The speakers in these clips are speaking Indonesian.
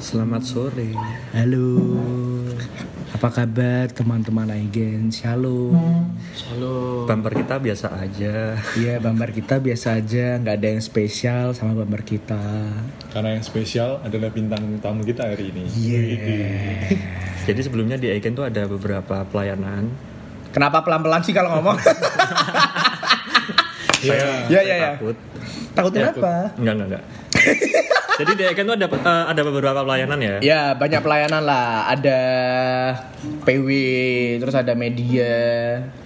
Selamat sore. Halo. Apa kabar teman-teman Aigen? Shalom. Halo. Bumper kita biasa aja. Iya, bumper kita biasa aja, nggak ada yang spesial sama bumper kita. Karena yang spesial adalah bintang tamu kita hari ini. Iya. Jadi sebelumnya di Aiken tuh ada beberapa pelayanan. Kenapa pelan-pelan sih kalau ngomong? Iya. Iya, iya, iya. Takut. Takutnya Takut. apa? Enggak, enggak, enggak. Jadi di Aiken tuh ada eh, ada beberapa pelayanan ya. Ya, banyak pelayanan lah. Ada PW, terus ada media,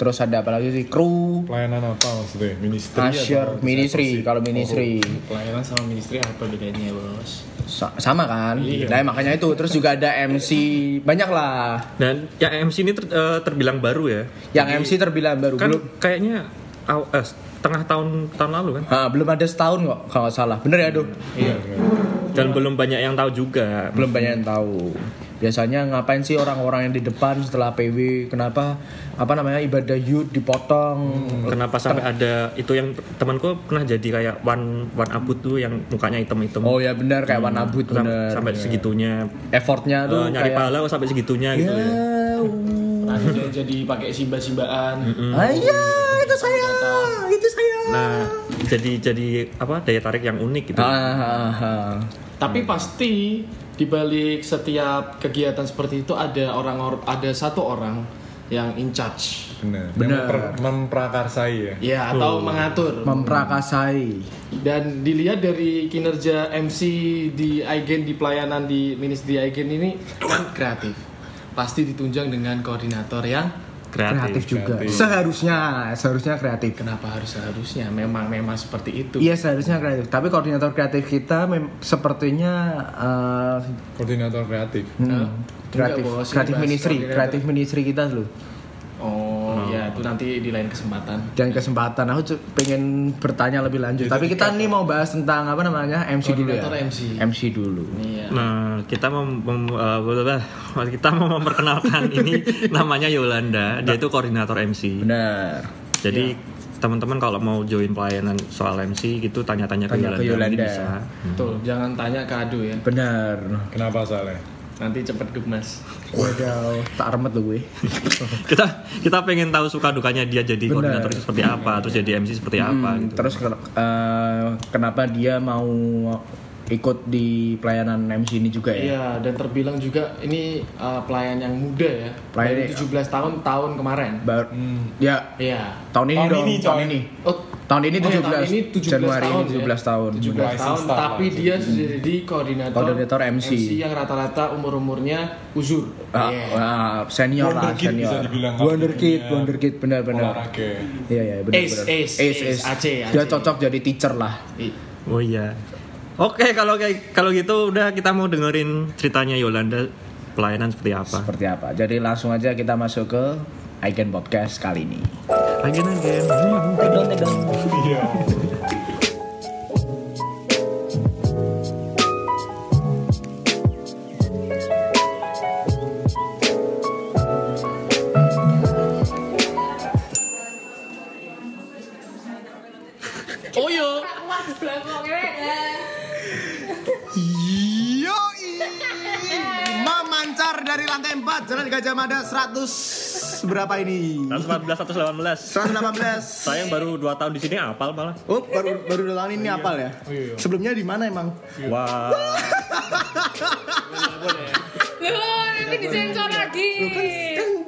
terus ada apa lagi sih? Kru, Pelayanan apa maksudnya? Ministry atau ministry, kalau ministry. Pelayanan sama ministry apa bedanya bos? Sa- sama kan? Iya. Nah, makanya itu. Terus juga ada MC, banyak lah. Dan yang MC ini ter- eh, terbilang baru ya. Yang MC terbilang baru Kan belum kayaknya aw- eh, tengah tahun tahun lalu kan. Ah, belum ada setahun kok kalau nggak salah. Bener ya, Duh? Iya. Dan belum banyak yang tahu juga. Belum banyak yang tahu. Biasanya ngapain sih orang-orang yang di depan setelah PW? Kenapa apa namanya ibadah youth dipotong? Kenapa sampai ada itu yang temanku pernah jadi kayak one one abut tuh yang mukanya hitam-hitam. Oh ya benar kayak warna abut Sam- bener. sampai segitunya Effortnya tuh nyari kayak pahala kok sampai segitunya gitu Ya, ya. Nah, jadi, pakai simba-simbaan. Ah, iya, itu saya, itu saya. Nah, jadi jadi apa daya tarik yang unik gitu. Ah, ah, ah. Tapi pasti di balik setiap kegiatan seperti itu ada orang or- ada satu orang yang in charge. Benar. Benar. Memper- memprakarsai ya. Ya, atau mengatur. Memprakasai. Dan dilihat dari kinerja MC di Aigen di pelayanan di ministry Aigen ini kan kreatif. Pasti ditunjang dengan koordinator yang Kreatif. Kreatif juga. kreatif. Seharusnya, seharusnya kreatif. kenapa harus seharusnya memang memang seperti itu. Iya seharusnya kreatif. Tapi koordinator kreatif kita mem- sepertinya eh, Koordinator kreatif. hmm, kreatif, Enggak, Bos, kreatif bahas ministry, kreatif ministry kita loh. Oh, ya itu nanti di lain kesempatan. Dan kesempatan aku pengen bertanya lebih lanjut. Tapi kita nih mau bahas tentang apa namanya MC dulu ya. Koordinator MC. MC dulu. Iya. Nah, kita mau mem, eh, blablabla. kita mau memperkenalkan ini namanya Yolanda. Dia itu koordinator MC. Benar. Jadi teman-teman kalau mau join pelayanan soal MC gitu tanya-tanya ke Yolanda, ke Yolanda. bisa. Betul, jangan tanya ke Adu ya. Benar. Kenapa soalnya? Nanti cepet gemas. Waduh, tak remet loh gue. kita kita pengen tahu suka dukanya dia jadi Benar. koordinator itu seperti apa, terus jadi MC seperti apa Hmm, gitu. Terus eh, kenapa dia mau ikut di pelayanan MC ini juga ya? Iya, dan terbilang juga ini uh, pelayan yang muda ya. Pelayan- Baru 17 tahun tahun kemarin. Baru, Hmm. ya Iya. tahun ini Tahun dong, ini, tahun ini. Oh, Tahun ini oh ya, 17, tahun ini 17 Januari tahun ini 17 ya. tahun. 17 Rising tahun, star tapi dia sudah jadi koordinator, Koordinator MC. yang rata-rata umur-umurnya uzur. Ah, Iya. ah, senior lah, senior. bisa dibilang Wonderkid, dunia Wonderkid benar-benar. Olahraga. Iya, iya, benar Ace, benar. ace, ace, AC, Dia cocok jadi teacher lah. Oh iya. Oke, kalau kayak kalau gitu udah kita mau dengerin ceritanya Yolanda pelayanan seperti apa. Seperti apa? Jadi langsung aja kita masuk ke Icon Podcast kali ini. Again again. Iya. Oh Memancar dari lantai 4 Jalan Gajah Mada 100 Berapa ini? 114 118. 118 Saya yang baru 2 tahun di sini apal malah. Oh baru baru dua tahun ini apal ya? iya. Sebelumnya di mana emang? Wah. Loh, ini disensor lagi. Kan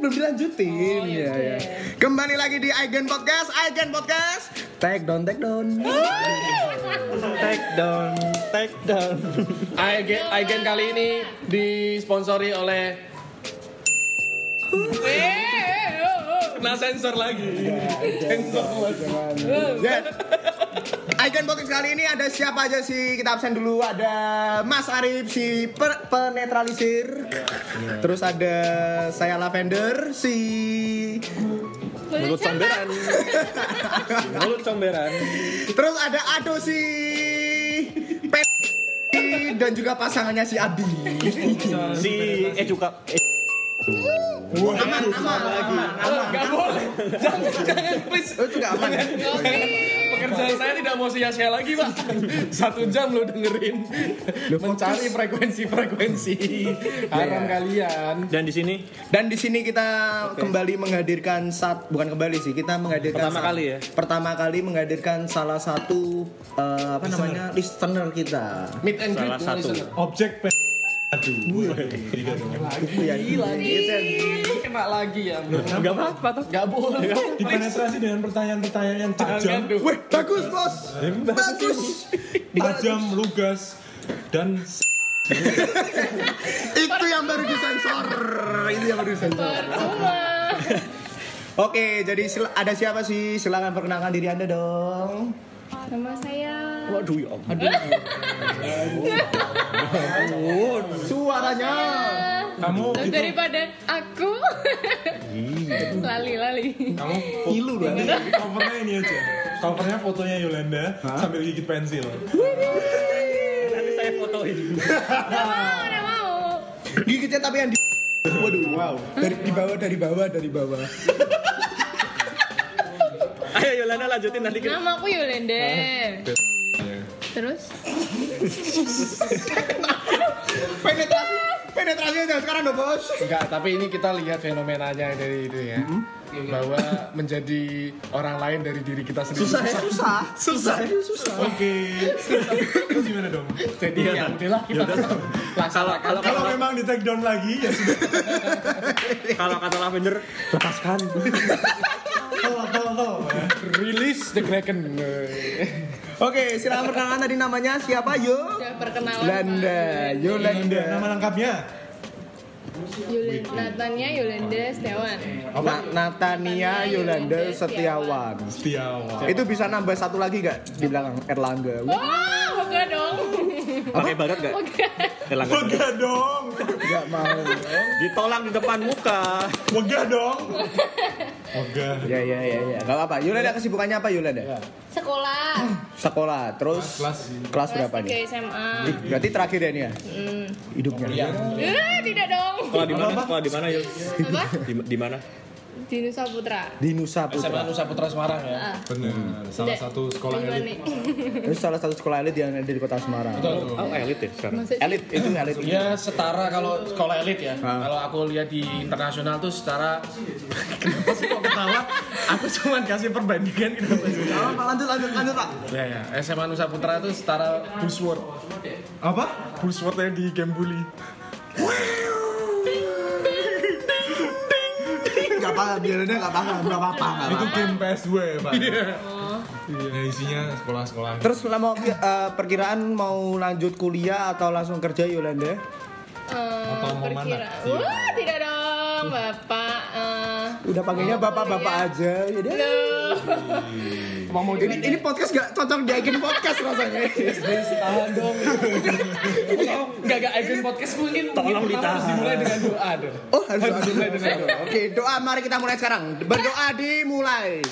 belum dilanjutin ya, ya. Kembali lagi di Icon Podcast Icon Podcast Take down, take down Take down, take down. Kali ini disponsori oleh Eh, oh, oh. kena sensor lagi. Ya. Icon Podcast kali ini ada siapa aja sih? Kita absen dulu. Ada Mas Arif si per- penetralisir. Terus ada saya Lavender si Mulut comberan. Mulut comberan. Terus ada Ado si dan juga pasangannya si Adi. Si eh juga eh, Aman, aman lagi. Gak boleh. Jangan, jangan please. Oh, itu nggak aman. Pekerjaan saya tidak mau sia-sia lagi, Pak. Satu jam lo dengerin. Mencari frekuensi-frekuensi. Haram kalian. Dan di sini Dan di sini kita kembali menghadirkan sat bukan kembali sih kita menghadirkan Pertama kali ya? Pertama kali menghadirkan salah satu eh, apa namanya listener kita. Meet and greet. Salah satu. listener. Objek. Aduh. Tidak dong. Lagi, lagi. Kena lagi ya. nggak apa-apa toh. Gak boleh. Dipenetrasi dengan pertanyaan-pertanyaan yang tajam. Wih, bagus bos. Bagus. tajam, lugas, dan Itu yang baru disensor. Itu yang baru disensor. Oke, jadi ada siapa sih? Silakan perkenalkan diri anda dong. Nama saya. Waduh ya Suaranya. kamu itu daripada aku. lali lali. kamu Ilu loh. covernya ini aja. Covernya fotonya Yolanda sambil gigit pensil. Nanti saya fotoin. Nggak mau, nggak mau. Gigitnya tapi yang di Waduh, wow. Dari di bawah, dari bawah, dari bawah. Ayo Yolanda lanjutin nanti kita. Nama aku Yolanda. Terus? Penetrasi, penetrasinya jangan sekarang dong bos. Enggak, tapi ini kita lihat fenomenanya dari itu ya. Bahwa menjadi orang lain dari diri kita sendiri. Susah ya? Susah. Susah. Susah. Oke. Terus gimana dong? Jadi ya udahlah kita Kalau kalau Kalau memang di take down lagi ya sudah. kalau kata Lavender lepaskan. Release the Kraken. Oke, silakan perkenalan tadi namanya siapa yo? Udah perkenalan. Yolanda, Yolanda, nama lengkapnya? Yolanda. Natanya Yolanda Setiawan. Na- Natania Yolanda Setiawan. Setiawan. Itu bisa nambah satu lagi gak di belakang Erlangga? Wah, enggak dong. Pakai barat gak? Oke. Erlangga. Wegah dong. Gak mau. Ditolak di depan muka. Wegah dong. Wegah. Ya ya ya ya. Gak apa-apa. Yolanda kesibukannya apa Yolanda? Sekolah. Sekolah. Terus Kelas. kelas Kelas berapa nih? 3 SMA. Berarti terakhir ya nih ya? Hmm. Hidupnya. Eh, tidak dong. Sekolah di mana? Sekolah di mana yuk? Apa? Di, di mana? Di Nusa Putra. Di Nusa SMA Putra. Nusa Putra Semarang ya. Ah. Benar. Salah Tidak. satu sekolah elit. Itu salah satu sekolah elit yang ada di kota Semarang. Oh elit ya sekarang. Maksudnya Elit itu elit. Ya setara kalau sekolah elit ya. Ah. Kalau aku lihat di internasional tuh setara Kenapa sih kok ketawa? Aku cuma kasih perbandingan kenapa sih? Apa, lanjut lanjut lanjut pak. Ya ya, SMA Nusa Putra itu setara Bullsword. Apa? Bullsword yang di game bully. Gak apa, Yolanda gak paham, gak apa-apa. nggak Itu game PSW, Pak. Iya. Ya, isinya sekolah-sekolah. Terus lah mau eh, perkiraan mau lanjut kuliah atau langsung kerja Yolanda? Eh, Atau mau mana? perkira- Wah, tidak dong, Bapak. Udah panggilnya bapak-bapak aja. Ya deh. loh. Mau mau ini, ini podcast gak cocok diakin podcast rasanya. Tahan dong. Enggak enggak Icon podcast mungkin Tolong ditahan. harus dimulai dengan doa dong. Oh harus dimulai dengan doa. Oke doa mari kita mulai sekarang. Berdoa dimulai.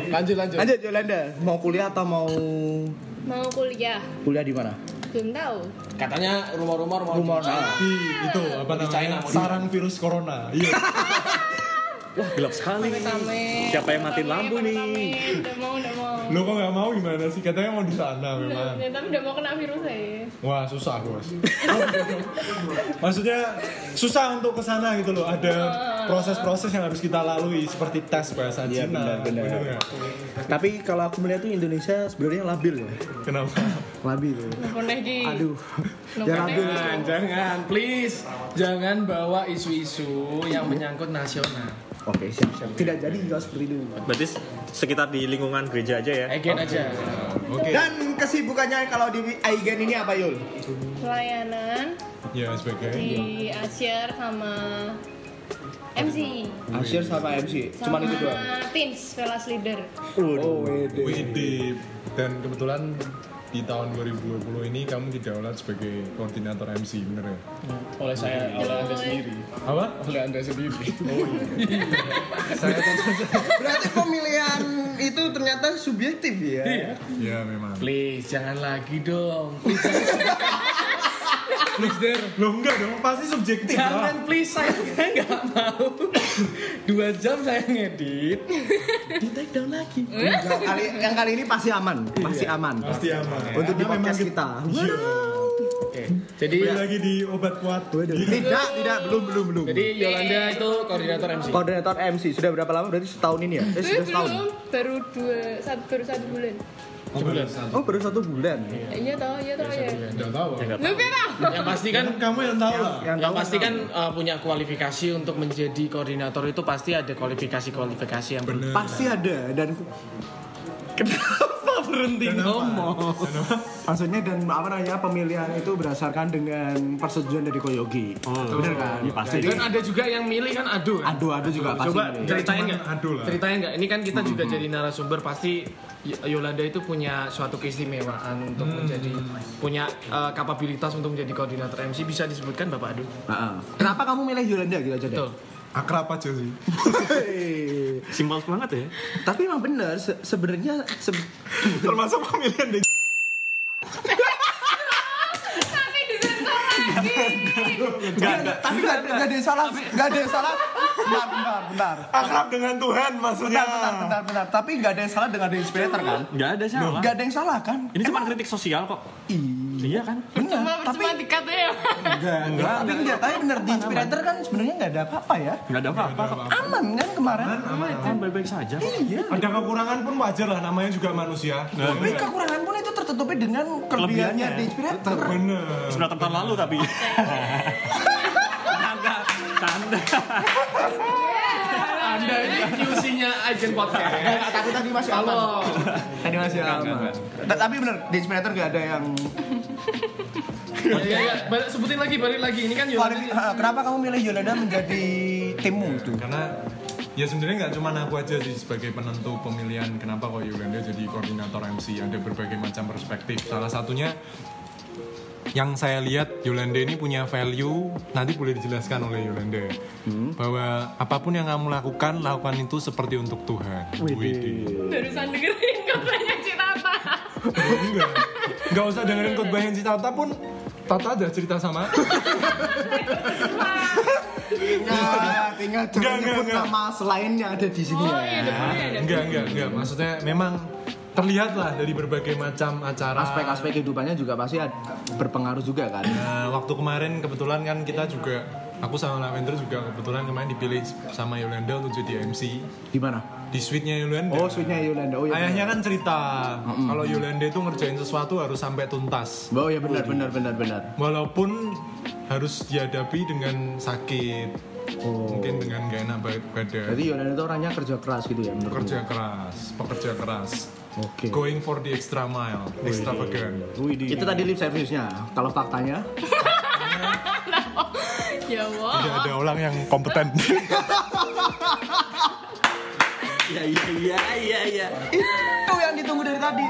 Lanjut lanjut. Lanjut Yolanda. Mau kuliah atau mau Mau kuliah? kuliah di mana? Belum tahu. Katanya rumor-rumor mau Rumor. di China. Di itu apa Di namanya? China, mau di- Sarang virus corona. Iya. Wah gelap sekali. Tame. Siapa yang matiin lampu nih? Udah mau, udah mau. Lo kok nggak mau gimana sih? Katanya mau di sana memang. Ya, tapi udah mau kena virus saya. Wah susah bos. Maksudnya susah untuk ke sana gitu loh. Ada proses-proses yang harus kita lalui seperti tes bahasa Iya, Cina. benar, benar. Tapi kalau aku melihat tuh Indonesia sebenarnya labil ya. Kenapa? Labil. Aduh. Ya labil. Jangan, jangan, please. Jangan bawa isu-isu yang menyangkut nasional. Oke siap siap. Tidak jadi juga seperti itu. Berarti sekitar di lingkungan gereja aja ya. Again aja. Oke. Dan kesibukannya kalau di Aigen ini apa Yul? Pelayanan Ya sebagai. di Asyar sama MC. Asyir sama MC. Cuman itu doang. Sama Pins, Velas Leader. Oh, wede. WD dan kebetulan di tahun 2020 ini kamu didaulat sebagai koordinator MC bener ya? Oleh saya, oleh anda sendiri. Apa? Oleh anda sendiri. Saya Berarti pemilihan itu ternyata subjektif ya. ya memang. Please, jangan lagi dong. Please, there. Lo enggak dong, pasti subjektif Jangan lah. please saya nggak mau. Dua jam saya ngedit, di take down lagi. Enggak, kali yang kali ini pasti aman, pasti aman. Pasti aman. Untuk di podcast kita. Oke, jadi Balik lagi di obat kuat. Tidak, tidak, belum, belum, belum. jadi Yolanda itu koordinator MC. Koordinator MC sudah berapa lama? Berarti setahun ini ya? Eh, Eh, sudah setahun. belum, baru dua, satu, baru satu bulan. Sebulan. Oh, baru satu bulan. Iya toh, iya toh ya. Enggak tahu. Lu kira? Yang pasti kan Kamu yang tahu lah. Yang yang tahu pasti tahu. kan uh, punya kualifikasi untuk menjadi koordinator itu pasti ada kualifikasi-kualifikasi yang Bener. pasti ada dan kenapa berhenti ngomong? Maksudnya dan apa namanya pemilihan itu berdasarkan dengan persetujuan dari Koyogi. Oh, Bener kan? iya, pasti. Dan ada juga yang milih kan aduh. kan? aduh aduh juga pasti. Coba milih. ceritain nggak? adu lah. Ceritain nggak? Ini kan kita juga jadi narasumber pasti Y- Yolanda itu punya suatu keistimewaan untuk menjadi punya uh, kapabilitas untuk menjadi koordinator MC bisa disebutkan Bapak Adu. Heeh. Kenapa kamu milih Yolanda gitu aja deh? Betul. Akrab aja sih. Simpel banget ya. Tapi emang bener se- sebenarnya se- Termasuk pemilihan deh. Tapi disensor lagi. Enggak, enggak, tapi enggak ada yang salah, enggak ada yang salah. Bentar, bentar, bentar. Akrab dengan Tuhan maksudnya. Bentar, bentar, bentar, bentar. Tapi enggak ada yang salah dengan The Inspirator kan? Nggak ada salah. Enggak ada yang salah kan? Ini cuma kritik sosial kok. Iya kan? Bener, Cuma tapi cuma ya. enggak, enggak, tapi enggak, tapi bener The Inspirator kan sebenarnya enggak ada apa-apa ya. Nggak ada apa-apa. Aman kan kemarin? Kan baik-baik saja. Iya. Ada kekurangan pun wajar lah namanya juga manusia. Tapi kekurangan pun itu tertutupi dengan kelebihannya. The Inspirator. Bener. Sudah tahun lalu tapi. Enggak, canda. Anda ini QC-nya Agent Podcast. Enggak, tapi tadi masih aman. Tadi masih aman. Ta- Tapi bener, The Inspirator enggak ada yang Ya, ya, ya. Balik- sebutin lagi, balik lagi. Ini kan Yolanda. Kenapa kamu milih Yolanda menjadi timmu itu? Karena ya sebenarnya nggak cuma aku aja sih sebagai penentu pemilihan kenapa kok Yolanda jadi koordinator MC ada berbagai macam perspektif salah satunya yang saya lihat Yolanda ini punya value nanti boleh dijelaskan oleh Yolanda bahwa apa pun yang kamu lakukan lakukan itu seperti untuk Tuhan Widih. Barusan dengerin katanya Enggak nggak usah dengerin khotbah yang Tata pun Tata ada cerita sama aku. Tinggal, tinggal jangan Enggak, nyebut enggak, nama selain yang ada di sini Oh ya. iya, depannya ada. enggak enggak enggak maksudnya memang terlihat lah dari berbagai macam acara Aspek-aspek kehidupannya juga pasti ad- berpengaruh juga kan. Nah, waktu kemarin kebetulan kan kita juga aku sama Lavender juga kebetulan kemarin dipilih sama Yolanda untuk jadi MC Di mana? Di suite-nya Yolanda. Oh, suite-nya Yolanda. Oh iya. Ayahnya kan cerita kalau Yolanda itu ngerjain sesuatu harus sampai tuntas. Oh iya benar benar benar benar. Walaupun harus dihadapi dengan sakit, Oh. mungkin dengan gak enak ba- badan. Jadi Yolanda itu orangnya kerja keras gitu ya menurut Kerja keras, pekerja keras. Oke. Going for the extra mile, extravagant. Itu tadi lip service-nya. Kalau faktanya Ya Allah. Tidak ada orang yang kompeten. Iya iya iya iya iya. itu yang ditunggu dari tadi.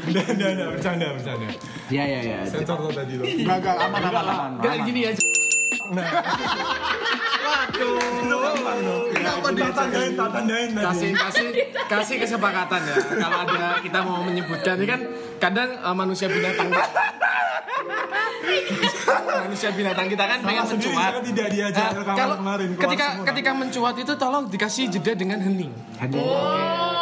Nggak, nggak, nggak, bercanda, bercanda. Iya iya iya. Sensor tadi. Enggak enggak aman aman aman. Kayak gini ya. Kenapa dia Tak tandain, tak tandain kasih kasih kasih kesepakatan ya. Kalau ada kita mau menyebutkan ini kan kadang uh, manusia binatang manusia binatang kita kan pengen mencuat. tidak diajak Nah, rekaman kalau kemarin, ketika semua. ketika mencuat itu tolong dikasih jeda dengan hening. Kasih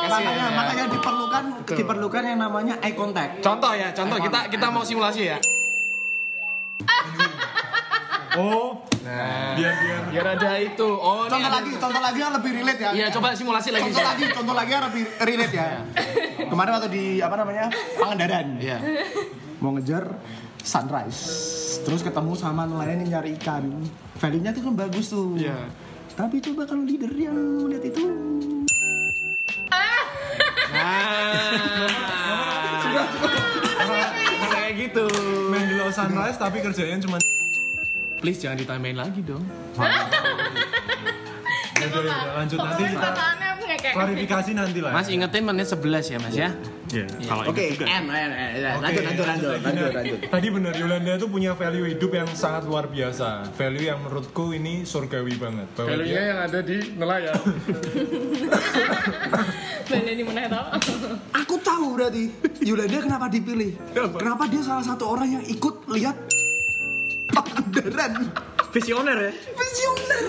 Makanya ya. makanya diperlukan diperlukan yang namanya eye contact. contoh ya contoh. Kita kita mau simulasi ya Oh, nah. Biar biar. biar ada itu. Oh ini Contoh ada- lagi, contoh lagi yang lebih relate ya. iya coba simulasi lagi Contoh lagi, contoh lagi yang lebih relate ya. Kemarin waktu di apa namanya Pangandaran, iya. Mau ngejar sunrise, terus ketemu sama nelayan yang nyari ikan. Value-nya tuh kan bagus tuh. Iya. Tapi coba kalau leader yang melihat itu, nah. Kayak gitu. Main di Los Sunrise tapi kerjanya cuma please jangan ditambahin lagi dong Ya udah, ya udah, lanjut nanti klarifikasi nanti lah. Mas ingetin menit 11 ya mas ya Ya, kalau Oke. M. Ya, lanjut, lanjut, lanjut, lanjut, lanjut. Tadi benar Yolanda itu punya value hidup yang sangat luar biasa. Value yang menurutku ini surgawi banget. Bahwa Value-nya dia- yang ada di nelayan. Baleni meneh to. Aku tahu berarti Yolanda kenapa dipilih. Kenapa dia salah satu orang yang ikut lihat Pangandaran. Visioner ya. Visioner.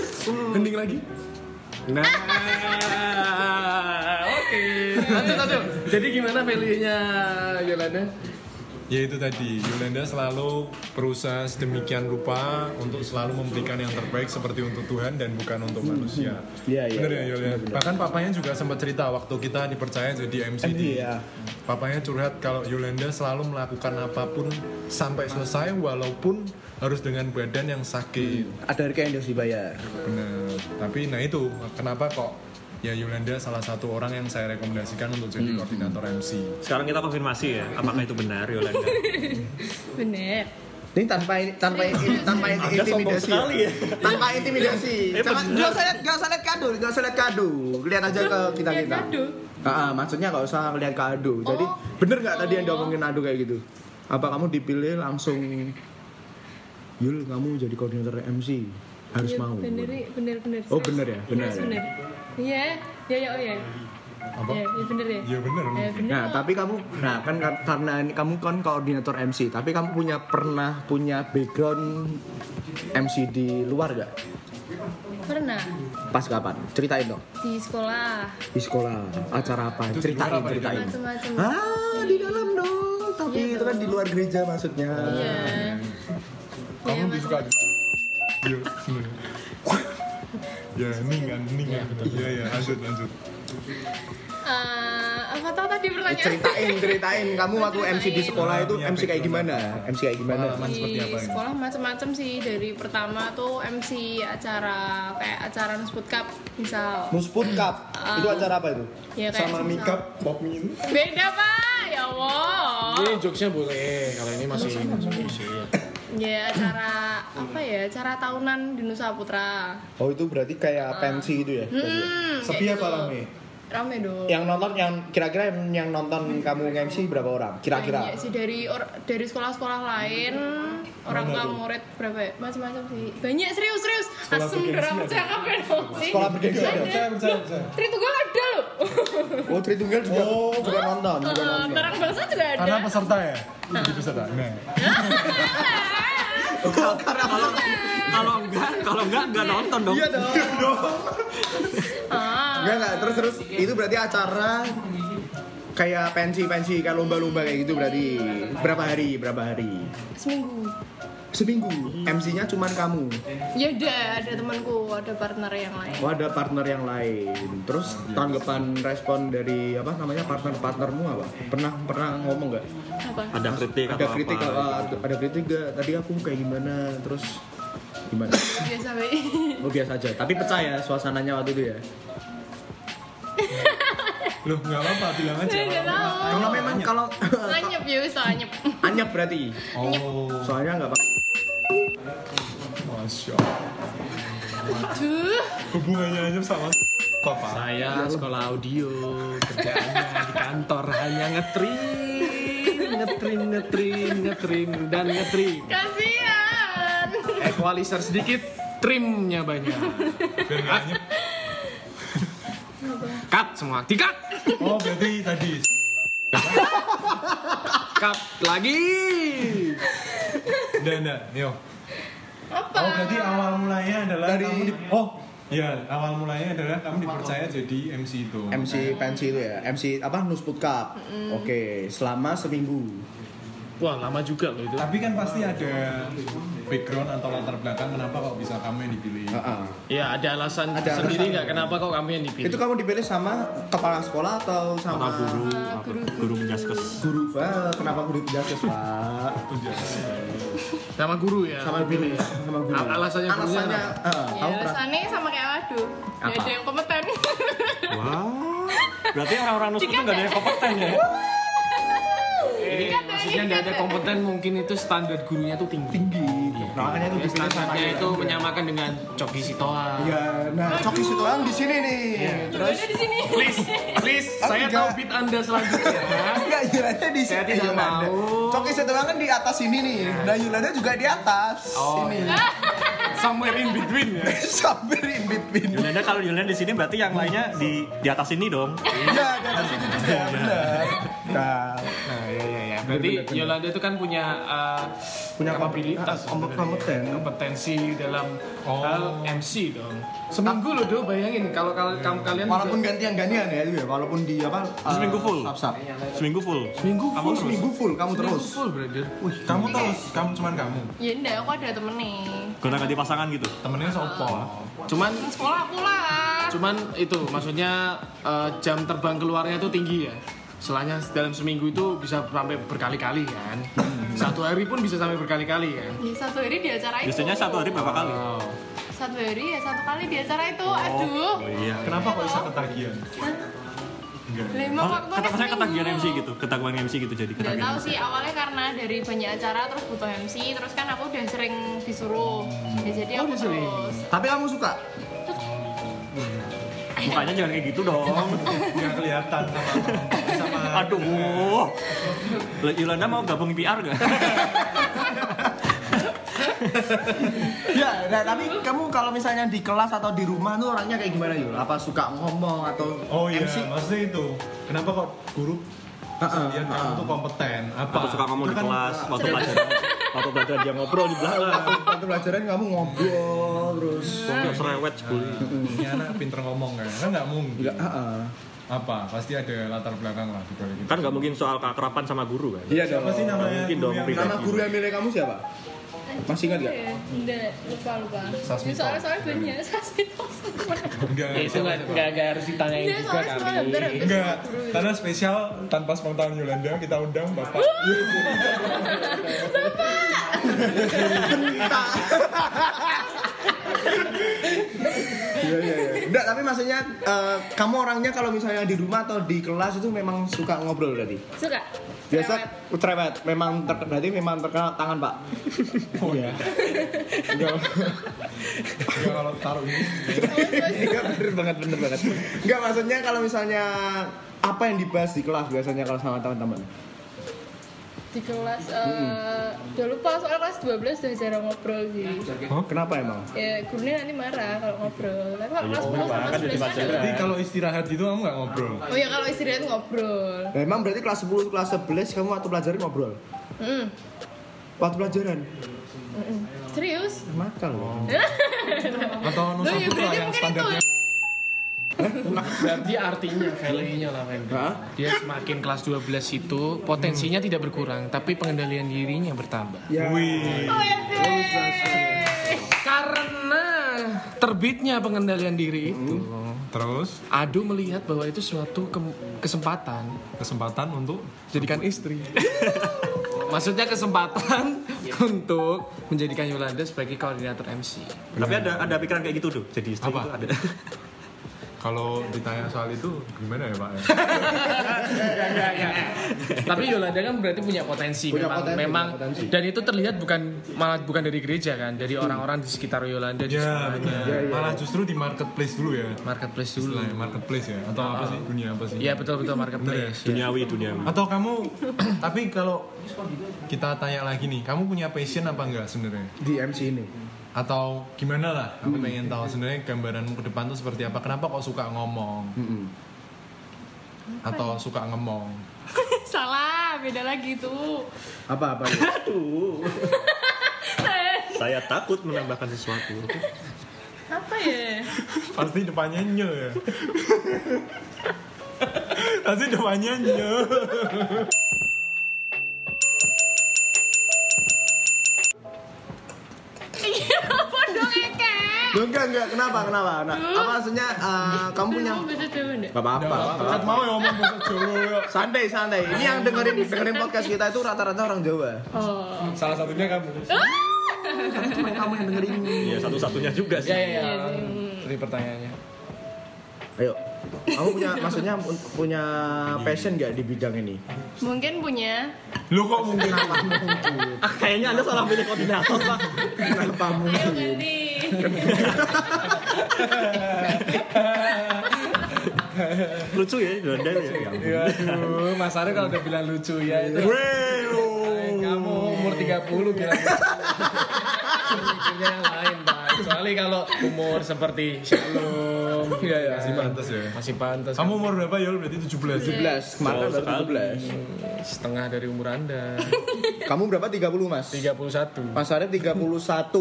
Hening lagi. Nah, oke. Lanjut, lanjut. Jadi gimana value-nya Yolanda? Ya itu tadi, Yolanda selalu berusaha sedemikian rupa untuk selalu memberikan yang terbaik seperti untuk Tuhan dan bukan untuk manusia. Iya, iya, Bener ya Yolanda? Bahkan papanya juga sempat cerita waktu kita dipercaya jadi MC di Iya. Papanya curhat kalau Yolanda selalu melakukan apa pun sampai selesai walaupun harus dengan badan yang sakit. Ada harga yang harus dibayar. Bener. Tapi nah itu kenapa kok ya Yolanda salah satu orang yang saya rekomendasikan untuk jadi koordinator MC. Sekarang kita konfirmasi ya, apakah itu benar Yolanda? Bener. Ini tanpa tanpa tanpa intimidasi. sekali ya. Tanpa intimidasi. Eh, Jangan bener. nggak usah lihat nggak usah lihat kado, nggak usah lihat kado. Lihat aja ke kita Lihat kita. kado? Ah, maksudnya nggak usah lihat kado. Jadi Oh. bener nggak tadi yang diomongin Ado kayak gitu? Apa kamu dipilih langsung Yul kamu jadi koordinator MC harus Iya, mau. Bener, bener, bener. Oh, bener ya? Bener ya? bener. Iya, ya, ya, oh ya. Apa? Ya, ya bener ya. Iya bener. Ya, bener. Nah, tapi kamu, nah kan kar- karena ini kamu kan koordinator MC, tapi kamu punya pernah punya background MC di luar gak? Pernah Pas kapan? Ceritain dong. di sekolah Di sekolah, acara apa? Itu Ceritain, apa ceritain. macam-macam. Ah, di dalam dong. Tapi Iya itu kan di luar gereja maksudnya. Iya. Kamu Ya, lebih suka Iya. Ya, ning kan, ning kan. Iya, iya, lanjut, lanjut. Eh, apa tau tadi pertanyaan? Ceritain, ceritain. Kamu waktu MC di sekolah itu MC kayak gimana? MC kayak gimana? Pengalaman seperti apa di sekolah macam-macam sih dari pertama tuh MC acara kayak acara Nusput Cup misal Musput Cup. Itu acara apa itu? ya kayak Sama Mikap, Pop Min. beda pak ya Allah Ini jokesnya boleh, kalau ini masih masih masih. Ya acara apa ya acara tahunan di Nusa Putra Oh, itu berarti kayak pensi gitu ya? hmm, Sepi apa gitu. rame? Rame dong Yang nonton yang kira-kira yang, yang nonton kamu MC berapa orang? Kira-kira? Banyak sih dari or- dari sekolah-sekolah lain orang tua murid berapa ya macam-macam sih banyak serius serius Sekolah asem ada? cakap ya dong sih Sekolah bergengsi ada? Tritunggal ada loh Oh, Tritunggal juga, Oh. juga nonton, juga Eh, nonton. Terang bangsa juga ada Karena peserta ya? Jadi peserta. Nah, karena Kalau kalau enggak, kalau enggak enggak nonton dong. Iya dong. ah Enggak enggak, terus terus itu berarti acara kayak pensi-pensi kayak lomba-lomba kayak gitu berarti berapa hari? Berapa hari? seminggu Seminggu. MC-nya cuman kamu. ya udah ada temanku ada partner yang lain Oh, ada partner yang lain. Terus tanggapan respon dari apa namanya partner-partnermu apa? Pernah pernah ngomong nggak? apa Ada kritik Ada atau kritik apa? apa? Ada kritik gak? Tadi aku kayak gimana? Terus gimana? biasa be Oh biasa aja. Tapi percaya suasananya waktu itu ya. loh nggak apa-apa, bilang aja. Saya nggak tahu. Kalau memang kalau anyep ya wis anyep anyep berarti. Oh, Soalnya nggak apa. Masya Allah. Hubungannya aja sama Papa. Saya sekolah audio, kerjaannya di kantor hanya ngetrim, ngetrim, ngetrim, ngetrim, dan ngetrim. kasihan. Equalizer sedikit, trimnya banyak. Biar. Cut semua, dikat, Oh, berarti tadi. cut lagi. Udah, yo. Apa? Oh, berarti awal mulanya adalah Dari- kamu di... Oh, iya, awal mulanya adalah kamu dipercaya jadi MC itu. MC pensi itu ya. MC apa? Nusput Cup. Oke, selama seminggu. Wah lama juga loh itu. Tapi kan pasti ada background atau latar belakang kenapa kok bisa kamu yang dipilih. Heeh. Ya ada alasan Ada sendiri nggak kenapa kok kamu yang dipilih? Itu kamu dipilih sama kepala sekolah atau sama Sama guru, apa, guru menjaskes. Guru, Wah, kenapa guru penjaskes, Pak? Sama guru ya. Sama pilih. guru, sama guru. Al- alasannya alasannya, eh, Ya alasannya sama kayak waduh. Gak Apa? ada yang kompeten. Wah. Berarti orang-orang nusuk itu nggak ada yang kompeten ya? Maksudnya nggak ada kompeten mungkin itu standar gurunya tuh tinggi. tinggi. Nah, makanya itu Ya, standarnya itu menyamakan dengan Coki Sitoa. Iya, nah Coki Situang di sini nih. Terus Ada di sini. Please, please, Oh, saya enggak. tahu beat Anda selanjutnya. enggak Yolanda di Saya sini. tidak Yolanda. mau. Coki Situang kan di atas sini nih. Nah, Yolanda juga di atas Oh, sini. Somewhere in between ya. Sambil in between. Yolanda kalau Yolanda di sini berarti yang lainnya di di atas ini dong. Iya, di atas sini juga, benar. Nah, Nah, ya ya ya. Berarti Yolanda itu kan punya uh, Punya kapabilitas, kom- sebenarnya. kompeten. kompetensi dalam Oh. hal MC dong. Seminggu loh do, bayangin kalau kal- kamu kalian walaupun juga- gantian gantian ya itu ya, walaupun di apa? uh, Seminggu full. Sap-sap. Seminggu full. seminggu Kamu full seminggu full, kamu Seminggu terus. full brother. Wih, kamu terus, kamu cuman kamu. Ya enggak, aku ada temennya. Gonta ganti pasangan gitu. Temennya sopo? Cuman Sekolah aku lah. cuman itu maksudnya uh, jam terbang keluarnya itu tinggi ya. Selanya dalam seminggu itu bisa sampai berkali-kali kan. Satu hari pun bisa sampai berkali-kali kan. Ya, satu hari di acara itu. Biasanya satu hari berapa kali? Oh. Satu hari ya satu kali di acara itu. Aduh. Oh iya. Kenapa kok bisa ketagihan? Lima Oh, faktornya kata saya ketagihan. MC gitu, ketagihan MC gitu jadi Gak ketagihan. tahu sih awalnya karena dari banyak acara terus butuh MC terus kan aku udah sering disuruh ya jadi Oh, aku terus Tapi kamu suka? Mukanya jangan kayak gitu dong. Nggak kelihatan sama sama. Aduh. Lah, Yolanda mau gabung PR gak? Ya, nah, tapi kamu kalau misalnya di kelas atau di rumah tuh orangnya kayak gimana Yul? Apa suka ngomong atau Oh iya, MC? maksudnya itu. Kenapa kok guru bisa lihat kamu tuh kompeten? Apa? Atau suka ngomong di kan- kelas waktu pelajaran waktu pelajaran dia ngobrol di belakang. Waktu pelajaran kamu ngobrol terus. Kok serewet sekali. Ini anak pinter ngomong kan? Kan nggak mungkin. Enggak, heeh. Apa? Pasti ada latar belakang lah di balik itu. Kan nggak mungkin soal keakraban sama guru kan? Iya Siapa dong. sih namanya? mungkin guru dong, yang pribadi. Nama guru yang milih kamu siapa? Masih ingat gak? Enggak, lupa lupa. Sasmito. Soalnya soalnya banyak Sasmito. Enggak, Ya, itu nggak nggak nggak harus ditanyain Enggak, juga soalnya semua kali. Enggak, karena spesial tanpa spontan Yolanda kita undang Bapak. Iya iya iya. Enggak, tapi maksudnya eh, kamu orangnya kalau misalnya di rumah atau di kelas itu memang suka ngobrol berarti. Suka. Biasa Cerewet. cerewet, memang ter, berarti memang terkenal tangan pak. Oh iya. Enggak, Enggak kalau taruh ini. enggak bener banget bener banget. Enggak maksudnya kalau misalnya apa yang dibahas di kelas biasanya kalau sama teman-teman? Di kelas eh udah lupa soalnya kelas 12 udah jarang ngobrol sih. Kenapa emang? Ya gurunya nanti marah kalau ngobrol. Tapi kalau kelas 10 marah, sama kan 11 jadi kan pelajaran. Jadi kalau istirahat gitu kamu nggak ngobrol. Oh ya kalau istirahat ngobrol. Memang berarti kelas 10, kelas 11 kamu waktu pelajaran ngobrol? Mm. Waktu pelajaran? Mm-mm. Serius? Loh. Atau Loh, ya Nusantara berarti yang standarnya Berarti artinya value-nya lah Fendi. Hah? Dia semakin kelas 12 itu potensinya tidak berkurang, tapi pengendalian dirinya bertambah. Ya. Wih. Oh ya deh. Karena terbitnya pengendalian diri itu, Terus Adu melihat bahwa itu suatu ke- kesempatan kesempatan untuk jadikan istri. Maksudnya kesempatan untuk menjadikan Yolanda sebagai koordinator MC. Tapi ada ada pikiran kayak gitu tuh. Jadi Apa? itu ada. kalau ditanya soal itu gimana ya Pak? ya? Tapi Yolanda kan berarti punya potensi, Punya memang, potensi, memang punya potensi. dan itu terlihat bukan malah bukan dari gereja kan, dari orang-orang di sekitar Yolanda di Ya, sekolahnya. benar. Malah justru di marketplace dulu ya. marketplace dulu. Istilahnya marketplace ya atau apa sih dunia apa sih? Iya betul betul marketplace. ya. Duniawi, duniawi. Atau kamu tapi kalau kita tanya lagi nih, kamu punya passion apa enggak sebenarnya? Di MC ini. Atau gimana lah? Aku pengen tahu sebenarnya gambaranmu ke depan tuh seperti apa? Kenapa kok suka ngomong? Atau suka ngemong? Salah, beda lagi tuh. Apa apa? Aduh. Saya takut menambahkan sesuatu. Apa ya? Pasti depannya nye ya. Pasti depannya nye. Loh, enggak enggak kenapa kenapa? Nah, apa maksudnya eh, kamu punya Kamu bisa Jawa enggak? Gak apa-apa. Mau ya ngomong bahasa Jawa ya. Santai santai. Ini yang dengerin dengerin podcast kita itu rata-rata orang Jawa. Oh. Salah satunya kamu. Cuma kamu yang dengerin. Iya, satu-satunya juga sih. Ya ya ya. Iya sih. Jadi pertanyaannya. Ayo. Kamu punya maksudnya punya passion nggak di bidang ini? Mungkin punya. Lu kok mungkin Kenapa mungkin? Ah, kayaknya anda salah pilih koordinator pak. Kenapa Ayo mungkin? ganti. Lucu ya Yolanda ya. Ya aduh, Mas Arif kalau udah bilang lucu ya itu. Kamu umur 30 bilang lucu. Yang lain, Pak. Kecuali kalau umur seperti Shalom. Iya, ya. Masih pantas ya. Masih pantas. Kamu umur berapa ya? Berarti 17 17, kemarin baru sekali. 17. setengah dari umur Anda. Kamu berapa? 30 mas? 31. Mas Arif 31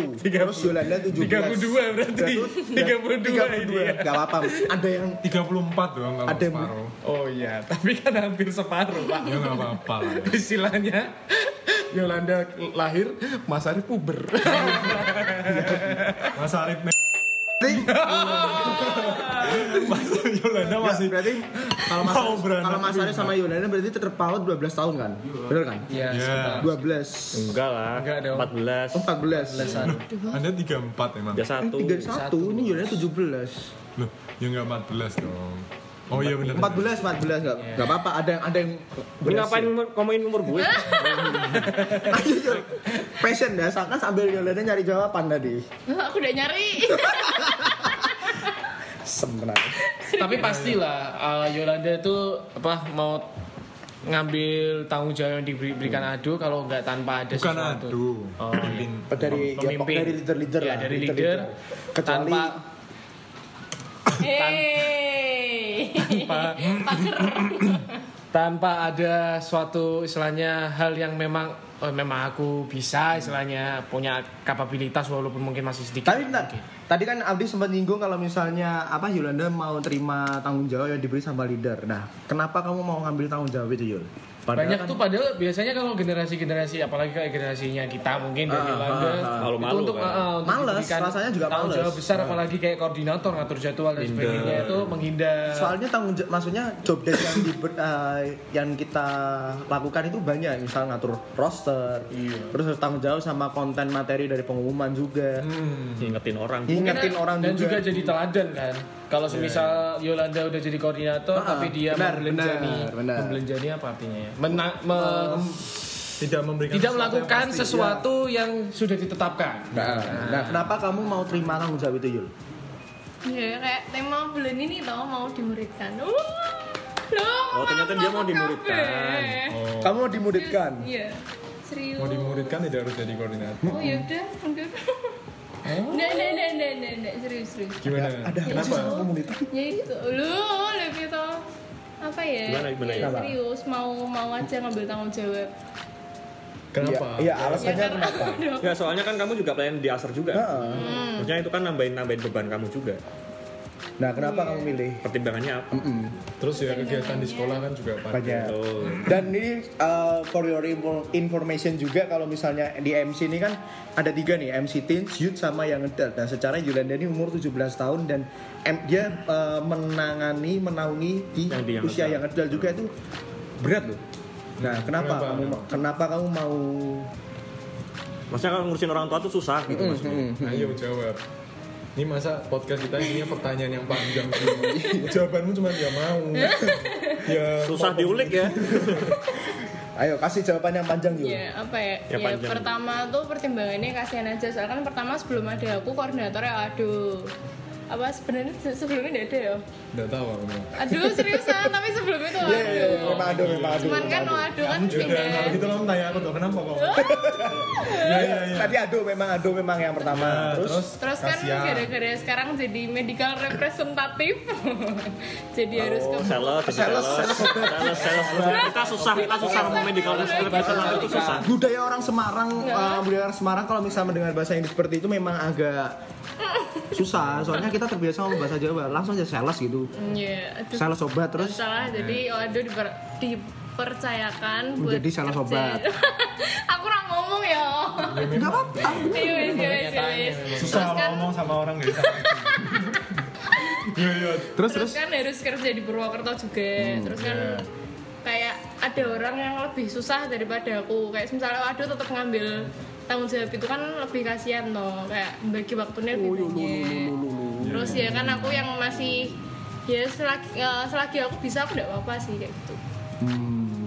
Terus Yolanda 17 32 berarti. 32 ini. 32 Gak apa-apa Ada yang 34 dong kalau Ada yang- separuh. Oh iya, tapi kan hampir separuh, Pak. Ya nggak apa-apa lah. ya. Istilahnya Yolanda lahir, Mas Arif puber. Mas Arif me- Mas Yolanda masih Berarti kalau Mas, Mau kalau Mas Arif sama Yolanda berarti terpaut 12 tahun kan? Bener kan? Iya, Ya. sekitar. 12 Enggak lah. Enggak dong. 14. Oh 14 Anda 34 emang. Ya satu. 31 ini Yolanda 17 Loh, ya nggak 14 dong. Oh iya benar. 14 14 enggak enggak apa-apa ada yang ada yang Lu ngapain ngomongin umur gue? Ayo Yol. Passion ya, kan sambil Yolanda nyari jawaban tadi. Aku udah nyari. Sebenarnya. Tapi pastilah uh, Yolanda itu apa mau ngambil tanggung jawab yang diberikan Ado kalau nggak tanpa ada Bukan sesuatu. aduh. Oh, Pemimpin. Dari ya, Pemimpin. dari leader-leader Ya, lah. dari leader, Kecuali tanpa Hei. tanpa tanpa ada suatu istilahnya hal yang memang oh, memang aku bisa istilahnya punya kapabilitas walaupun mungkin masih sedikit. Tapi bentar, tadi kan Aldi sempat nyinggung kalau misalnya apa Yolanda mau terima tanggung jawab yang diberi sama leader. Nah, kenapa kamu mau ngambil tanggung jawab itu Yul? Banyak kan- tuh padahal biasanya kalau generasi-generasi apalagi kayak generasinya kita mungkin dari Ah, Yolanda ah, ah. Malu-malu itu untuk, kan. ah, untuk Males, rasanya juga tanggung males. jawab besar apalagi kayak koordinator ngatur jadwal dan sebagainya itu menghindar. Soalnya tanggung jawab, maksudnya job desk yang diber, eh, yang kita lakukan itu banyak, misal ngatur roster, Iya. terus harus tanggung jawab sama konten materi dari pengumuman juga, Hmm. Ingetin orang. ingetin Karena- orang dan juga. juga jadi teladan kan kalau semisal Yolanda udah jadi koordinator Ah, tapi dia benar, membelanjani benar, benar. membelanjani apa artinya ya Mena- me- Tidak memberikan tidak sesuatu yang melakukan pasti. sesuatu yang sudah ditetapkan Nah, nah, kenapa kamu mau terima tanggung jawab itu Yul? Ya kayak tema bulan ini tau mau dimuridkan. Uh, Oh, ternyata dia mau dimuridkan. Oh, Kamu mau dimuridkan? Iya. Serius. mau dimuridkan tidak harus jadi koordinator. Oh ya udah, udah. Nggak, nggak, nggak, nggak, nggak, nggak, serius, serius. Gimana? Ada apa sih sama komunitas? Ya itu, lu lebih tau apa ya? Gimana, gimana ya, ya? serius, mau mau aja ngambil tanggung jawab. Kenapa? Iya, iya, alasannya Ya, karena- kenapa? Ya soalnya kan kamu juga pelayan di Aser juga. Heeh. Maksudnya itu kan nambahin nambahin beban kamu juga. Nah, kenapa kamu milih? Pertimbangannya apa? Mm-mm. Terus ya kegiatan di sekolah kan juga Banyak. banyak. Oh. Dan ini uh, for your info- information juga kalau misalnya di MC ini kan ada tiga nih MC Teens, Youth sama yang adult. Nah secara Yolanda ini umur 17 tahun dan em- dia uh, menangani menaungi di Yang di yang usia adult. yang adult juga itu berat loh. Nah kenapa, Kenapa? kamu kenapa kamu mau Maksudnya kalau ngurusin orang tua tuh susah gitu Mm, maksudnya. mm, mm. Ayo jawab. Ini masa podcast kita isinya pertanyaan yang panjang semua. Jawabanmu cuma ya mau. ya Susah diulik ya. Ayo kasih jawaban yang panjang yuk. Ya apa ya? Yang ya panjang. pertama tuh pertimbangannya kasihan aja. Soalnya kan pertama sebelum ada aku koordinatornya aduh. Apa sebenarnya se- sebelumnya tidak ada ya? Enggak tahu aku. Aduh seriusan, tapi sebelum itu Iya, iya, iya, memang aduh, memang aduh. Cuman kan memang oh, aduh. aduh kan Juga pindah. kalau gitu kamu tanya aku tuh kenapa kok? Iya iya iya. Tadi aduh memang aduh memang yang pertama. Nah, terus, terus Terus kan gara-gara sekarang jadi medical representatif Jadi harus ke sales, Sales, sales, sales, sales. Kita susah, kita susah ngomong medical representative itu susah. budaya orang Semarang uh, budaya orang Semarang kalau misalnya mendengar bahasa Inggris seperti itu memang agak susah soalnya kita terbiasa ngomong bahasa Jawa langsung aja sales gitu. Iya, aduh. Sales obat terus? Salah, jadi oh, aduh diper, dipercayakan buat Menjadi sales kerja. obat. Aku orang ngomong ya. Nggak apa-apa Iya iya iya Susah kan, ngomong sama orang gitu. Iya iya. terus terus? terus kan harus kerja di Purwokerto juga. Terus kan iya. kayak ada orang yang lebih susah daripada aku. Kayak misalnya aduh tetap ngambil tanggung jawab itu kan lebih kasihan toh Kayak bagi waktunya lebih banyak. Terus ya kan aku yang masih ya selagi eh, selagi aku bisa aku nggak apa-apa sih kayak gitu.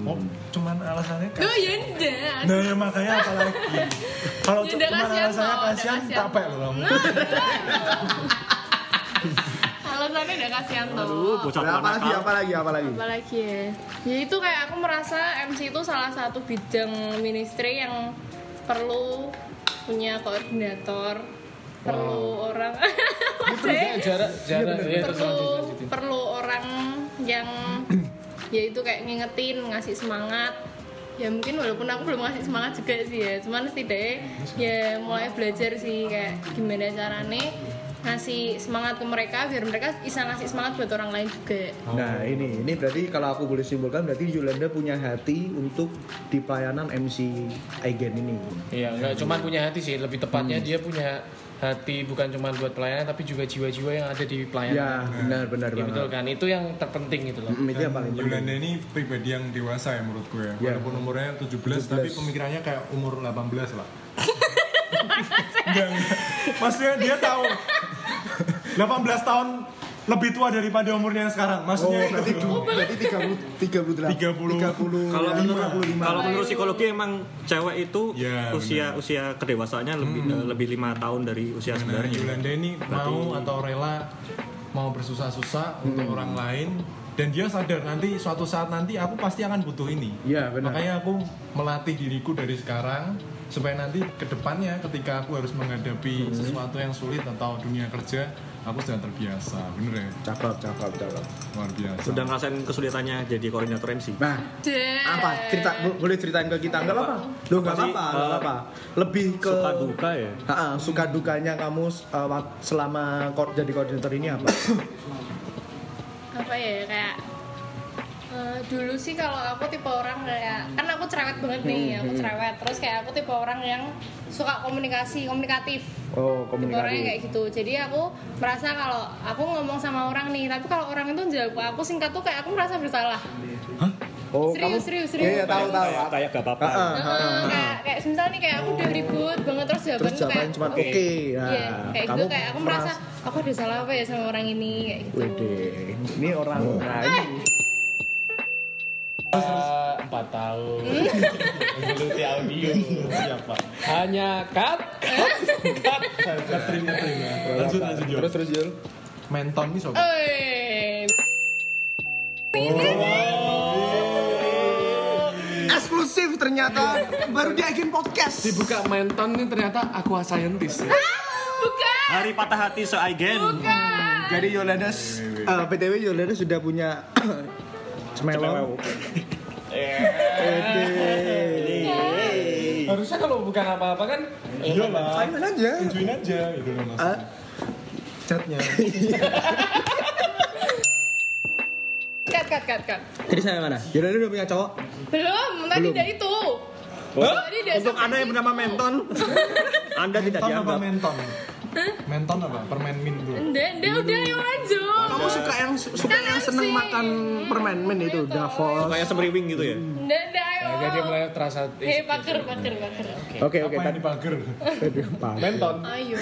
Oh, cuman alasannya kan. oh ya enggak Nah, ya makanya apa lagi? Kalau Ya cu- udah cuman kasihan alasannya kasihan, capek loh kamu. alasannya udah kasihan tuh Aduh, bocah Nah, apa lagi apa lagi apa lagi? Apalagi ya. Ya itu kayak aku merasa MC itu salah satu bidang ministry yang perlu punya koordinator perlu orang jarak jarak ya lanjut perlu lanjutin perlu orang yang ya itu kayak ngingetin ngasih semangat. Ya mungkin walaupun aku belum ngasih semangat juga sih ya cuman setidaknya ya mulai belajar sih kayak gimana caranya ngasih semangat ke mereka biar mereka bisa ngasih semangat buat orang lain juga Nah ini ini berarti kalau aku boleh simpulkan berarti Yolanda punya hati untuk di pelayanan MC Aigen ini. Iya, nggak cuma punya hati sih, lebih tepatnya Hmm. dia punya hati bukan cuma buat pelayanan tapi juga jiwa-jiwa yang ada di pelayanan. Ya benar benar Iya, banget. betul kan, itu yang terpenting gitu loh. Mm, Itu yang paling penting. Yolanda ini pribadi yang dewasa ya menurut gue. Ya. Walaupun umurnya 17, 17. tapi pemikirannya kayak umur 18 lah. Enggak. Maksudnya dia tahu 18 tahun lebih tua daripada umurnya yang sekarang. Oh Maksudnya berarti itu. berarti 30 38 30. 30 Kalau menurut 55. kalau menurut psikologi emang cewek itu Ya, usia usia kedewasaannya lebih eh, lebih lima tahun dari usia Nah, sebenarnya. Yolanda ini mau atau rela mau bersusah-susah untuk orang lain dan dia sadar nanti suatu saat nanti aku pasti akan butuh ini. Iya, benar. Makanya aku melatih diriku dari sekarang supaya nanti ke depannya ketika aku harus menghadapi sesuatu yang sulit atau dunia kerja aku sudah terbiasa, bener ya? Cakep cakep cakep. Luar biasa. Sudah ngerasain kesulitannya jadi koordinator MC. Nah Deh. apa cerita bo- boleh ceritain ke kita nggak apa-apa lo nggak Apa apa-apa nggak Eh, apa-apa lebih ke Suka duka ya. Ha-ha, suka dukanya kamu uh, selama jadi koordinator ini apa apa ya kayak eh, dulu sih kalau aku tipe orang kayak kan aku cerewet banget nih Hmm, aku cerewet. Terus kayak aku tipe orang yang suka komunikasi komunikatif. Oh tipe orangnya kayak gitu. Jadi aku merasa kalau aku ngomong sama orang nih tapi kalau orang itu jawab aku singkat tuh kayak aku merasa bersalah. Oh serius, serius, serius. iya iya, tahu tahu. Kayak kayak gak apa-apa. Kayak kayak misal nih kayak aku udah ribut banget terus jawaban Terus tuh kayak cuma oke. oke. Nah, Iya, kayak kamu gitu kayak aku merasa meras- aku ada salah apa ya sama orang ini? Kayak gitu. Wede, ini orang ini Eh, Empat tahun. Menggeluti audio. Siapa? Hanya cut, cut, cut. Catherine, ya. Lanjut, lanjut, Yul. terus terus Jul Menton nih sobat. Eh, eksklusif ternyata baru diakin podcast Dibuka menton nih ternyata aqua scientist. bukan Hari patah hati seaigen. jadi Yolanda uh, btw Yolanda sudah punya cemelong Wede. Harusnya kalau bukan apa-apa kan Iya lah. Simon aja Tunjuin aja gitu loh Ah, maksudnya. Chatnya. cut cut cut cut jadi saya mana Yolanda udah punya cowok belum tadi Belum. udah itu udah Untuk anda yang bernama Menton, anda tidak Menton apa dianggap. menton? Menton apa? Permen min bro. udah udah udah ayo lanjut kamu suka yang suka yang seneng makan permen men itu Gitu. Davos Kayak semriwing gitu ya. udah udah ayo Nah, jadi mulai terasa hei paker paker paker oke oke Apa yang tadi dipager? menton ayo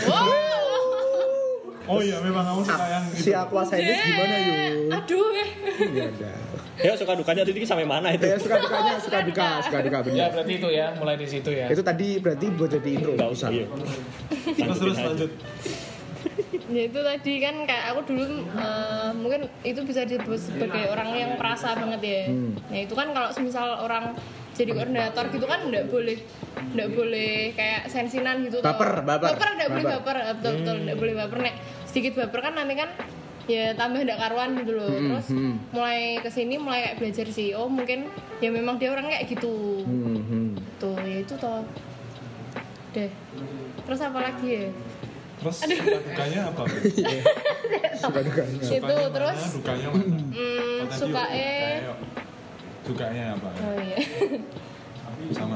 Oh iya, memang kamu suka yang si itu. aqua scientist gimana yuk aduh eh. ya udah Ya suka dukanya jadi sampai mana itu? ya suka dukanya suka duka suka duka Ya bener berarti itu ya, mulai di situ ya. itu tadi berarti buat jadi intro Enggak usah. Iya. Terus terus lanjut. ya itu tadi kan kayak aku dulu eh, mungkin itu bisa disebut sebagai orang yang perasa banget ya nah itu kan kalau misal orang jadi koordinator gitu kan nggak boleh nggak boleh kayak sensinan gitu tau. Baper, baper. baper nggak boleh Baper. baper eh, betul betul nggak boleh baper nek sedikit baper kan nanti kan ya tambah nggak karuan gitu loh. Terus mulai ke sini mulai kayak belajar sih. Oh mungkin ya memang dia orang kayak gitu. Hmm, hmm. tuh ya itu toh. Deh. Terus apa lagi ya? Terus suka dukanya apa? suka dukanya. Itu Sukanya terus? mana, dukanya mana? hmm, dia, suka eh. Dukanya apa? oh iya Sama.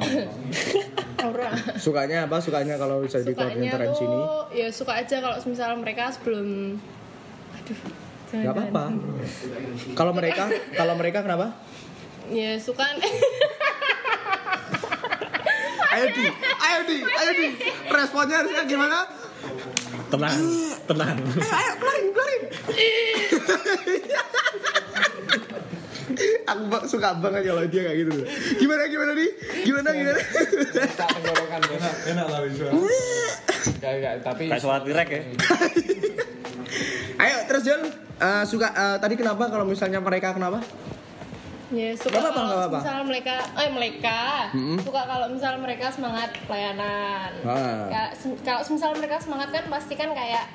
orang sukanya apa? Sukanya kalau bisa jadi sukanya ini tuh ya suka aja kalau misalnya mereka sebelum aduh nggak apa-apa. Kalau mereka kalau mereka kenapa? Ya suka ayo di ayo di ayo di. Responnya harusnya gimana? Tenang, tenang. ayo ayo kelarin kelarin Aku suka banget kalau dia kayak gitu. Gimana gimana nih? Gimana gimana? Tak tenggorokan enak enak lah gak, tapi Kayak suara tirek ya. Ayo terus Jul. Eh, suka eh, tadi kenapa kalau misalnya mereka kenapa? Ya suka kalau nggak apa-apa. misal mereka, eh mereka suka kalau misal mereka semangat pelayanan. Ah. Ya, kalau misal mereka semangat kan pasti kan kayak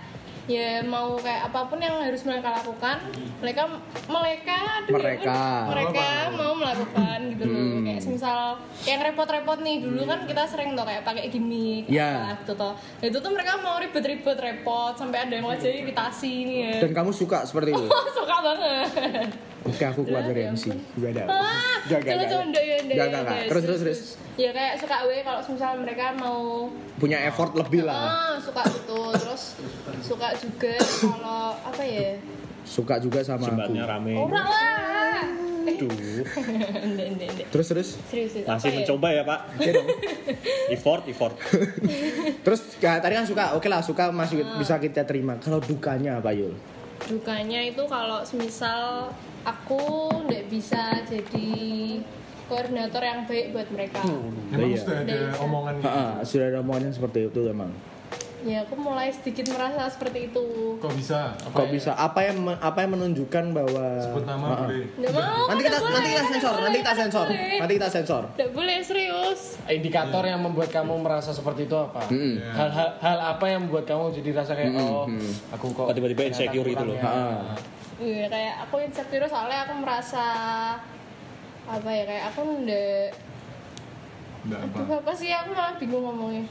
ya mau kayak apa pun yang harus mereka lakukan, mereka mereka aduh, ya Mereka. mereka mau melakukan gitu loh. Hmm. Kayak misal yang repot-repot nih dulu kan kita sering tuh kayak pakai gimmick Ya. apa gitu toh. Nah, itu tuh mereka mau ribet-ribet repot sampai ada yang wajahnya iritasi nih ya. Dan kamu suka seperti itu? suka banget. Oke, aku keluar dari Ya MC. Gak ada. Ah, Gak, gak, gak. ya Gak, ya, gak, gak. Terus, terus, terus. Ya kayak suka we kalau misal mereka mau Punya effort lebih lah. ah suka gitu terus suka juga kalau apa ya Suka juga sama Jembatnya aku. rame. orang lah eh Aduh. enggak Terus terus. serius serius. Masih ya? mencoba ya, Pak. Oke dong. Effort, effort. Terus ya, tadi kan suka. Oke lah, suka masih bisa kita terima. Kalau dukanya apa Yul? Dukanya itu kalau semisal aku nggak bisa jadi koordinator yang baik buat mereka emang Iya. sudah ada omongan gitu Ah, sudah ada omongan yang seperti itu emang. Ya aku mulai sedikit merasa seperti itu kok bisa apa Kok ya? bisa? Apa yang apa yang menunjukkan bahwa sebut nama boleh nggak mau Nanti kita boleh, nanti kita sensor, boleh, nanti kita sensor. boleh. Nanti kita sensor. nggak boleh serius indikator yang membuat kamu merasa seperti itu apa? Hal-hal hal apa yang membuat kamu jadi rasa kayak oh aku kok tiba-tiba insecure gitu loh. ya. Ah. Iya kayak aku insecure soalnya aku merasa apa ya kayak aku ndak Nggak apa aduh apa sih aku malah bingung ngomongnya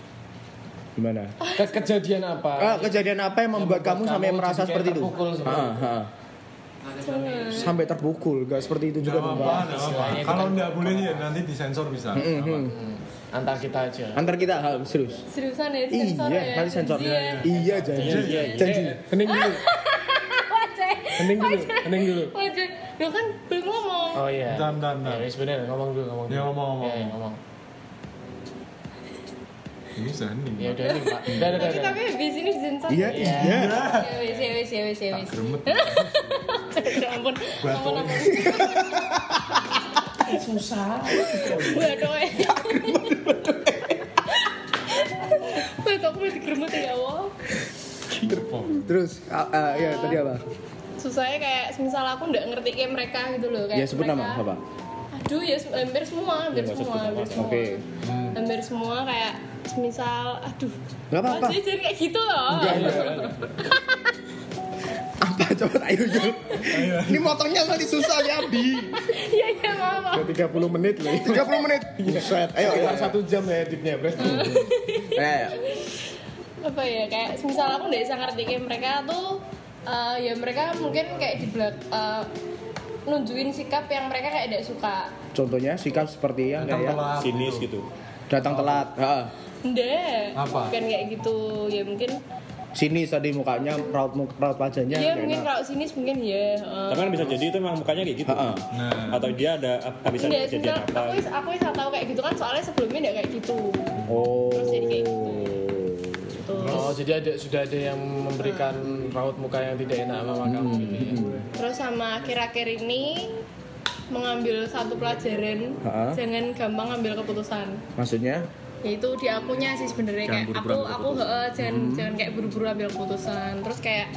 Gimana? Ke- kejadian apa? Ah, kejadian apa yang membuat kamu sampai kamu merasa jadi seperti itu? terpukul seperti Ah, ah. Sampai terpukul, gak seperti itu juga dong, Kalau kan- nggak boleh ya nanti disensor bisa. Nggak apa. Hmm, antar kita aja. Antar kita ah, serius. seriusan ya sensor Iya, ya nanti sensor. Iya. Iya, janji. Janji. Eh, hening dulu. Hening dulu, hening dulu. Lu kan belum ngomong. Oh iya. Bentar, bentar, bentar. Ya, bener, ngomong dulu, ngomong dulu. Ya, ngomong, ngomong. Ya, ya, ngomong. Ini hening. Ya udah nih, Pak. Udah, udah, Tapi udah. tapi habis ini disensor. Iya, Iya. iya. Ya wis ya wis ya wis ya wis. Gremet. Ya ampun. Ampun ampun. Susah. Waduh. Waduh, aku udah digeremut ya Allah. Terus ah, ah, ya tadi apa? susahnya kayak misal aku nggak ngerti kayak mereka gitu loh kayak Ya sebut nama apa? Aduh ya hampir semua hampir Ya, semua hampir semua Oke. hampir semua kayak misal aduh Nggak apa-apa. Wajah jadi kayak gitu loh Enggak, enggak. Apa coba ayo Jul. Ini motongnya nanti susah ya, Bi. iya iya maaf maaf. Udah 30 menit loh. 30 menit. Buset. Ayo, ayo. satu jam ya editnya, Bro. Eh, apa ya kayak misal aku nggak bisa ngerti kayak mereka tuh eh, ya mereka mungkin kayak di belak eh, nunjukin sikap yang mereka kayak tidak suka contohnya sikap seperti yang Datang kayak telat. Sinis gitu. datang telat. Heeh. Nggak, Apa? bukan kayak gitu ya mungkin Sini tadi mukanya raut raut wajahnya. ya mungkin kalau sini mungkin ya eh. Tapi kan bisa jadi itu memang mukanya kayak gitu. Heeh. Nah, Atau dia ada apa bisa Nggak, kejadian apa? aku aku bisa tahu kayak gitu kan soalnya sebelumnya nggak kayak gitu Oh. Terus jadi kayak gitu. Oh, jadi ada sudah ada yang memberikan raut muka yang tidak enak sama kamu gitu ya. terus sama akhir-akhir ini mengambil satu pelajaran. Ha-ha. jangan gampang ambil keputusan. Maksudnya? yaitu di akunya sih sebenarnya kayak buru-buru aku ambil aku heeh, jangan jangan kayak buru-buru ambil keputusan. Terus kayak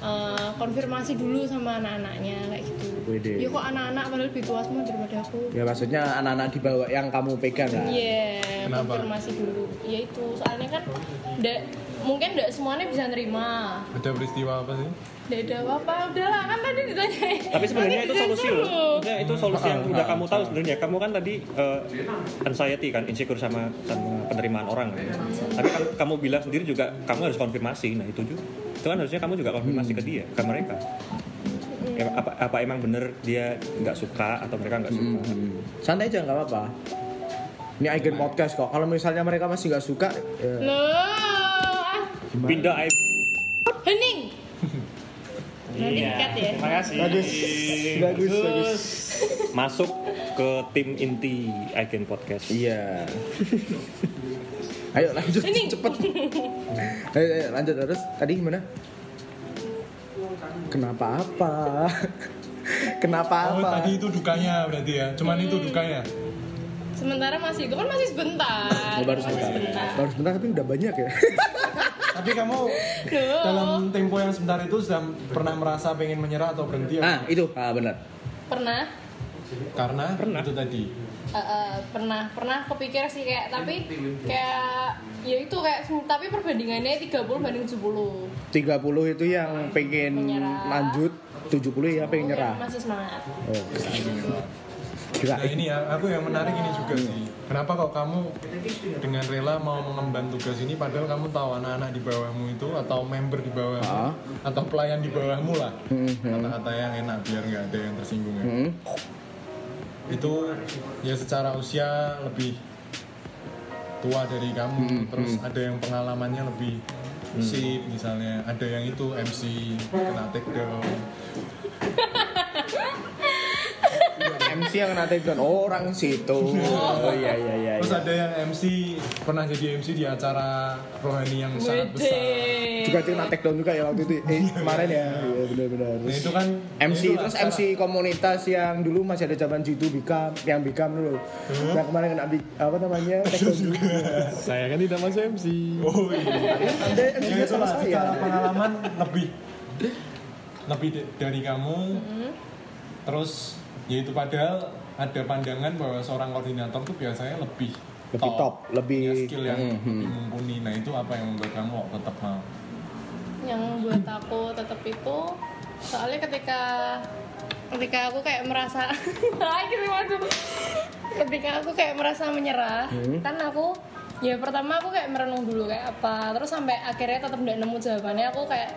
eh, konfirmasi dulu sama anak-anaknya kayak gitu Wede. ya kok anak-anak padahal lebih tua semua daripada aku Ya maksudnya anak-anak di bawah yang kamu pegang lah. Iya, Kenapa? konfirmasi dulu. Ya itu, soalnya kan ndak mungkin ndak semuanya bisa nerima. ada peristiwa apa sih? Ndak ada apa-apa, udahlah kan tadi ditanya. Tapi sebenarnya itu solusi loh. Maksudnya itu solusi yang udah kamu tahu sebenarnya. Kamu kan tadi eh, anxiety kan, insecure sama sama penerimaan orang. Kan. Tapi kan kamu bilang sendiri juga kamu harus konfirmasi. Nah itu juga. Itu kan harusnya kamu juga konfirmasi ke dia, ke mereka. Apa, apa emang bener dia nggak suka atau mereka nggak suka? Hmm. Santai aja nggak apa-apa. Ini Aigen podcast kok. Kalau misalnya mereka masih nggak suka, ya. Loh, ah, Pindah aib. hening. Nanti dikat ya. Terima kasih. bagus, bagus, bagus. Masuk ke tim inti Aiken Podcast. Iya. ayo lanjut Hening. cepet. Ayo, ayo lanjut terus. Tadi gimana? Kenapa apa? kenapa Oh, apa? tadi itu dukanya berarti ya. Cuman itu dukanya. sementara masih itu kan masih sebentar Oh, baru sebentar. sebentar Baru sebentar tapi udah banyak ya. Tapi kamu Loh. dalam tempo yang sebentar itu sudah pernah merasa pengen menyerah atau berhenti ya? ah, itu. Ah, benar. pernah Karena itu tadi. Eh, eh, pernah pernah kepikir sih kayak tapi kayak ya itu kayak tapi perbandingannya 30 banding 70 30 itu yang pengen Menyerah. lanjut, 70 ya pengen nyerah. masih semangat Oh, Nah ini ya, aku yang menarik ini juga sih. Kenapa kok kamu dengan rela mau mengemban tugas ini padahal kamu tahu anak-anak di bawahmu itu atau member di bawahmu Ah. atau pelayan di bawahmu lah. Hmm, Kata-kata yang enak biar nggak ada yang tersinggung ya. Hmm. Itu ya secara usia lebih tua dari kamu, terus ada yang pengalamannya lebih sip misalnya, ada yang itu MC kena take down. MC yang take down orang situ. Oh iya iya iya. Terus iya. ada yang MC pernah jadi MC di acara rohani yang sangat besar. Juga kena take down juga ya waktu itu. Eh, kemarin ya. Iya benar-benar. Nah itu kan MC terus MC komunitas yang dulu masih ada zaman Jitu Bikam yang Bikam dulu. Yang kemarin kena apa namanya? take down juga. Saya kan tidak masuk MC. Oh iya. Anda Ya MC-nya sama saya. pengalaman lebih lebih dari kamu. Terus ya itu padahal ada pandangan bahwa seorang koordinator tuh biasanya lebih Lebih top, lebih- punya skill yang Hmm, lebih mumpuni. Nah itu apa yang membuat kamu tetap mau? yang buat aku tetap itu soalnya ketika ketika aku kayak merasa akhirnya waduh ketika aku kayak merasa menyerah kan aku ya pertama aku kayak merenung dulu kayak apa terus sampai akhirnya tetap nggak nemu jawabannya aku kayak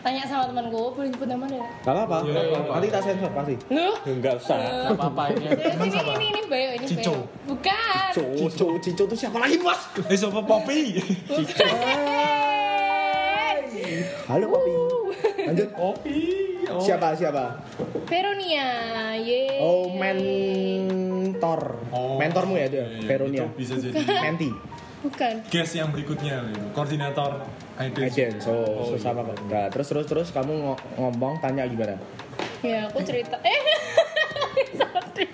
tanya sama temanku boleh nyebut nama deh Gak apa-apa. Nanti kita sensor pasti. Nuh, Enggak usah. Gak apa-apa ini. ini ini ini ini bayo ini Cico. bukan Cico, Cico tuh siapa lagi bos? Eh siapa Poppy? Halo Popi. Lanjut. Poppy. Oh. Siapa siapa? Veronia ye Oh mentor. Oh. Mentormu ya dia, Iya, iya, Veronia. Itu bisa jadi Menti. Bukan guest yang berikutnya itu. koordinator IDEN. Ajen, so, Oh, so sama kok. Nah, terus terus terus kamu ngo- ngomong tanya gimana? ya aku cerita eh sorry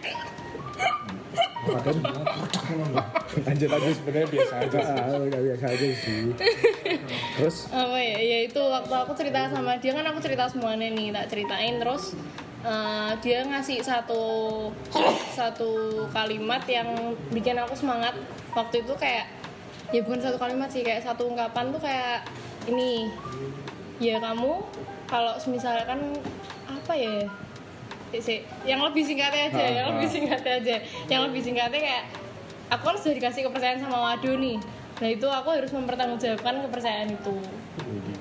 Lanjut aja sebenarnya biasa aja. Ah, udah biasa aja sih. Terus apa ya ya itu waktu aku cerita sama dia kan aku cerita semuanya nih tak ceritain terus eh, dia ngasih satu satu kalimat yang bikin aku semangat waktu itu kayak ya bukan satu kalimat sih kayak satu ungkapan tuh kayak ini. Ya kamu kalau misalkan apa ya? Eh, sih, yang lebih singkatnya aja, yang lebih singkatnya aja, yang lebih singkatnya kayak aku kan sudah dikasih kepercayaan sama Wado nih, nah itu aku harus mempertanggungjawabkan kepercayaan itu. Itu.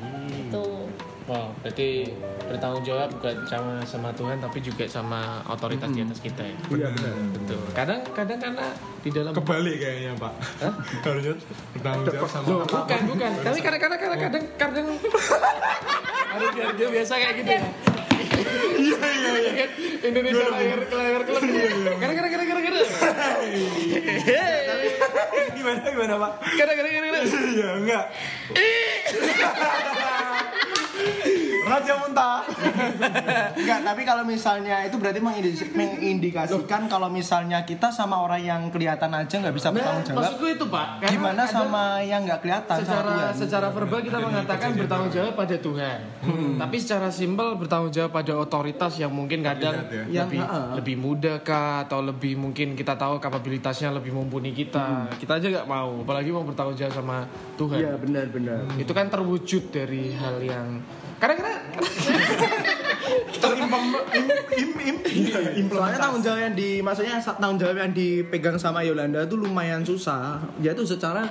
Wow, berarti bertanggung jawab bukan sama sama Tuhan tapi juga sama otoritas di atas kita ya. iya benar. Betul. Kadang kadang karena di dalam Kebalik kayaknya Pak. Harusnya bertanggung jawab sama Loh, bukan, bukan. Tapi kadang kadang kadang kadang kadang Aduh, dia, dia biasa kayak gitu ya. Iya iya iya. Indonesia layar layar klub. Kadang kadang kadang kadang kadang. gimana gimana Pak? Kadang kadang kadang. Iya enggak. Raja muntah. Enggak, tapi kalau misalnya itu berarti mengindikasikan kalau misalnya kita sama orang yang kelihatan aja nggak bisa Nah, bertanggung jawab. maksudku itu pak. Gimana sama yang nggak kelihatan sama secara Tuhan? secara verbal kita mengatakan bertanggung jawab pada Tuhan. Tapi secara simpel bertanggung jawab pada otoritas yang mungkin kadang ya. lebih Yang, ha-ha. lebih muda kah atau lebih mungkin kita tahu kapabilitasnya lebih mumpuni kita. Kita aja nggak mau, apalagi mau bertanggung jawab sama Tuhan. Iya benar-benar. Itu kan terwujud dari hal yang kadang-kadang Soalnya tanggung jawab yang di maksudnya tanggung jawab yang dipegang sama Yolanda itu lumayan susah. Yaitu secara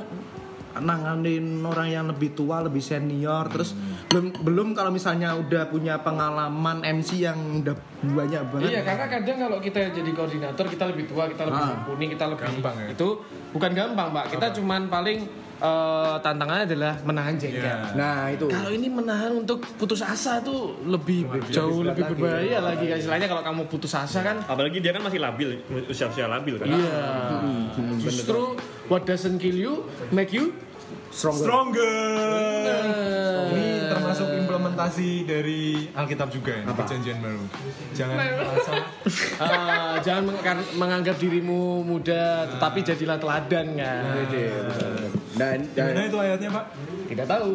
nanganin orang yang lebih tua, lebih senior, terus belum belum kalau misalnya udah punya pengalaman MC yang udah banyak banget. Iya, karena kadang kalau kita jadi koordinator kita lebih tua, kita lebih Ah. mumpuni, kita lebih Gampang ya? Itu bukan gampang, Pak. Kita cuman paling eh, tantangannya adalah menahan jengkel. Iya. Nah, itu. Kalau ini menahan untuk putus asa tuh lebih jauh berat lebih lagi. berbahaya lagi. Kan istilahnya kalau kamu putus asa kan Apalagi dia kan masih labil, usia-usia labil kan. Iya. Justru what doesn't kill you make you Stronger. Stronger. Ini termasuk termasuk implementasi dari Alkitab juga ya, perjanjian baru. Jangan merasa Ah, jangan meng- menganggap dirimu muda, tetapi jadilah teladan kan. Dan dan, gimana itu ayatnya, Pak? Tidak tahu.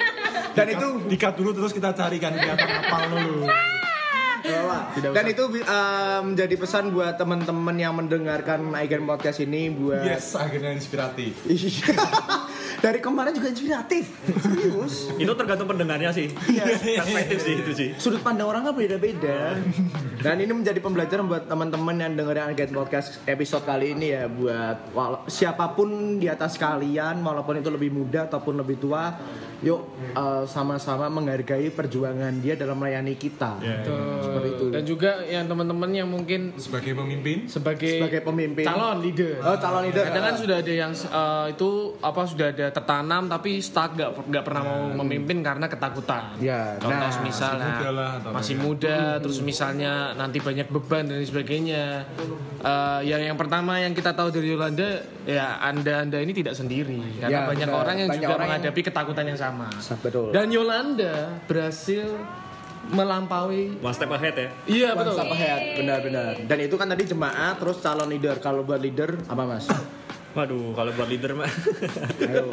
dan itu Dikat dulu terus kita carikan kelihatan apal dulu. dan itu uh, menjadi pesan buat teman-teman yang mendengarkan Aigen Podcast ini buat Yes, akhirnya inspiratif. Iya. Dari kemarin juga inspiratif. Serius. Itu tergantung pendengarnya sih. Perspektif sih itu sih. Sudut pandang orang kan beda-beda. Dan ini menjadi pembelajaran buat teman-teman yang dengerin Aigen Podcast episode kali ini ya buat wala- siapa pun di atas kalian walaupun itu lebih muda ataupun lebih tua, yuk uh, sama-sama menghargai perjuangan dia dalam melayani kita. Seperti itu. Dan juga yang teman-teman yang mungkin Sebagai pemimpin, sebagai, Sebagai pemimpin. calon leader. Oh, calon leader. Kadang kan sudah ada yang eh, itu apa sudah ada tertanam tapi stuck gak, nggak pernah mau memimpin karena ketakutan. Ya, Contoh nah, misalnya masih muda lah, masih ya. muda, terus misalnya nanti banyak beban dan sebagainya. Eh, yang yang pertama yang kita tahu dari Yolanda ya anda anda ini tidak sendiri karena Ya, banyak benar. orang yang Banyak juga orang yang- menghadapi ketakutan yang sama. Betul. Dan Yolanda berhasil melampaui One step ahead ya. Iya One betul. step ahead, benar-benar. Dan itu kan tadi jemaat, terus calon leader. Kalau buat leader apa mas? Waduh, kalau buat leader mah Ayo.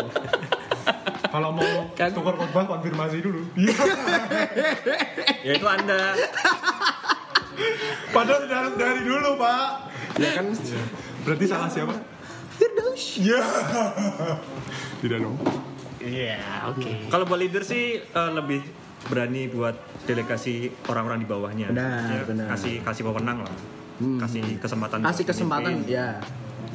kalau mau Kan- tukar khotbah konfirmasi dulu. ya itu Anda. Padahal dari, dari dulu, Pak. ya kan Berarti salah siapa? Firdaus. Iya. Tidak dong. Iya oke. Kalau buat leader sih eh, lebih berani buat delegasi orang-orang di bawahnya. Benar, Ya, benar. Kasih kasih wewenang lah. Kasih kesempatan. Kasih kesempatan, ya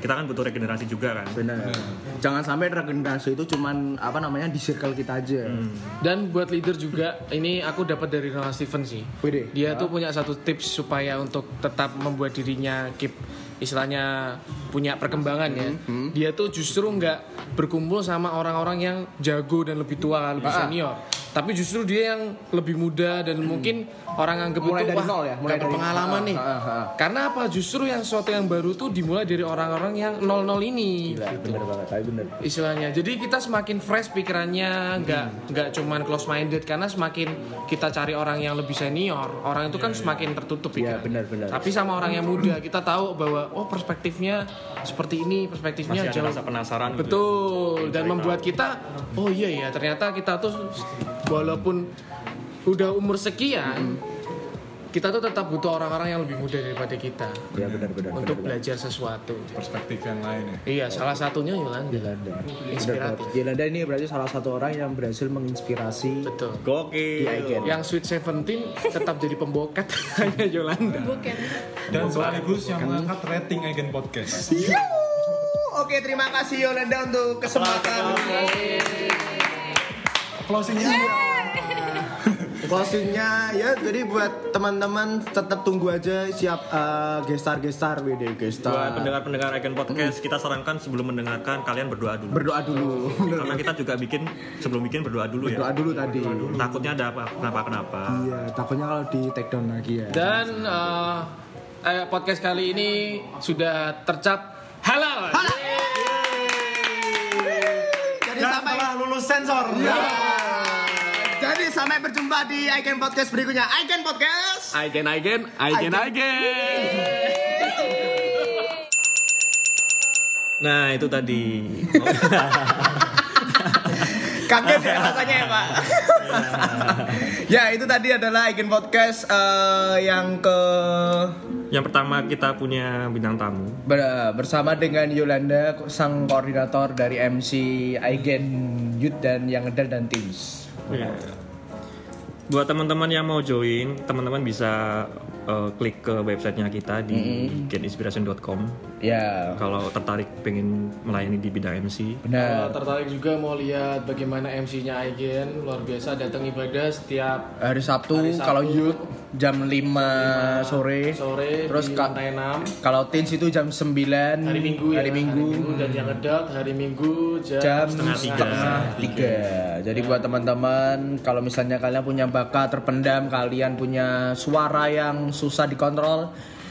Kita kan butuh regenerasi juga kan. benar. Jangan sampai regenerasi itu cuman apa namanya di circle kita aja. Dan buat leader juga, ini aku dapat dari Ronald Steven sih. Wede. Dia tuh punya satu tips supaya untuk tetap membuat dirinya keep istilahnya punya perkembangan ya. Dia tuh justru nggak berkumpul sama orang-orang yang jago dan lebih tua, lebih Ah. senior. Tapi justru dia yang lebih muda dan mungkin orang anggap Mulai itu dari wah nol ya, mulai dari- berpengalaman Ah, nih. ah, ah, ah. Karena apa? Justru yang sesuatu yang baru tuh dimulai dari orang-orang yang nol-nol ini. Gila, benar banget, tapi benar. istilahnya jadi kita semakin fresh pikirannya nggak nggak cuman close minded karena semakin kita cari orang yang lebih senior orang itu kan semakin tertutup Iya, pikirannya benar, benar. tapi sama orang yang muda kita tahu bahwa oh perspektifnya seperti ini perspektifnya Masih ada jauh rasa penasaran gitu. betul dan Cari membuat kita oh iya ya ternyata kita tuh walaupun udah umur sekian kita tuh tetap butuh orang-orang yang lebih muda daripada kita Ya benar benar. untuk benar, benar. belajar sesuatu Perspektif yang lain ya. iya salah satunya Yolanda Yolanda. Inspiratif. Benar, Yolanda ini berarti salah satu orang yang berhasil menginspirasi betul Gokil. yang Sweet Seventeen tetap jadi pembokat hanya Yolanda. Bukan. Dan sekaligus yang mengangkat rating Aigen Podcast. Oke, terima kasih Yolanda untuk kesempatan Closingnya closingnya ya. Jadi buat teman-teman tetap tunggu aja siap uh, gestar gestar WD Buat gestar. pendengar-pendengar Icon Podcast, kita sarankan sebelum mendengarkan kalian berdoa dulu. Berdoa dulu. Karena kita juga bikin sebelum bikin berdoa dulu ya. Berdoa dulu tadi. Takutnya ada apa kenapa kenapa. Iya, takutnya kalau di take down lagi ya. Dan eh, eh, podcast kali ini sudah tercap halal. Jadi dan sampai telah lulus sensor. Jadi sampai berjumpa di Icon Podcast berikutnya. Icon Podcast. Aigen, aigen, aigen, aigen. Nah, itu tadi. Kaget ya rasanya ya Pak. ya itu tadi adalah Icon Podcast eh, yang ke Yang pertama kita punya bintang tamu. ber- bersama dengan Yolanda sang koordinator dari MC Aigen Youth dan yang dan Teams. Ya. Buat teman-teman yang mau join, teman-teman bisa eh, klik ke websitenya kita di getinspiration.com. Ya, Kalau tertarik pengen melayani di bidang MC, Kalau benar. tertarik juga mau lihat bagaimana MC-nya Aigen luar biasa datang ibadah setiap Hari Sabtu, Hari Sabtu. kalau Youth jam 5 sore. sore Terus di ka- lantai 6 Kalau Teens itu jam 9 hari Minggu ya Hari Minggu. dan yang adult hari Minggu jam, jam setengah tiga. tiga. Jadi buat teman-teman, kalau misalnya kalian punya bakat terpendam, kalian punya suara yang susah dikontrol,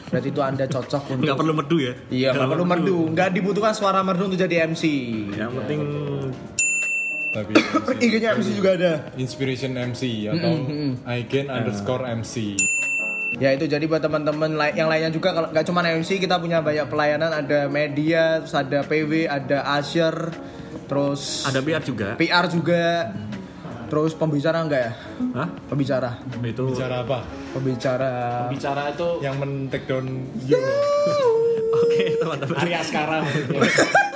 berarti itu anda cocok untuk. nggak perlu merdu ya. Iya, nggak perlu merdu. Nggak dibutuhkan suara merdu untuk jadi MC. Yang penting tapi IG-nya MC juga ada. Inspiration MC atau Aigen underscore MC. Ya itu jadi buat teman-teman yang lainnya juga kalau nggak cuma MC kita punya banyak pelayanan ada media, terus ada PW, ada Asher, terus Ada PR juga. PR juga, terus pembicara enggak ya? Hah? Pembicara, Itu Bicara apa? pembicara. Bicara itu Yang men take down you. Oke, teman-teman. Arya sekarang.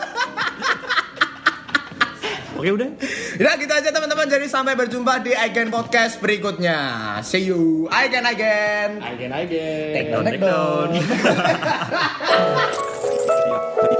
Oke, udah. Ya gitu aja teman-teman. Jadi sampai berjumpa di Again Podcast berikutnya. See you again again. Again again. Take down, Take down.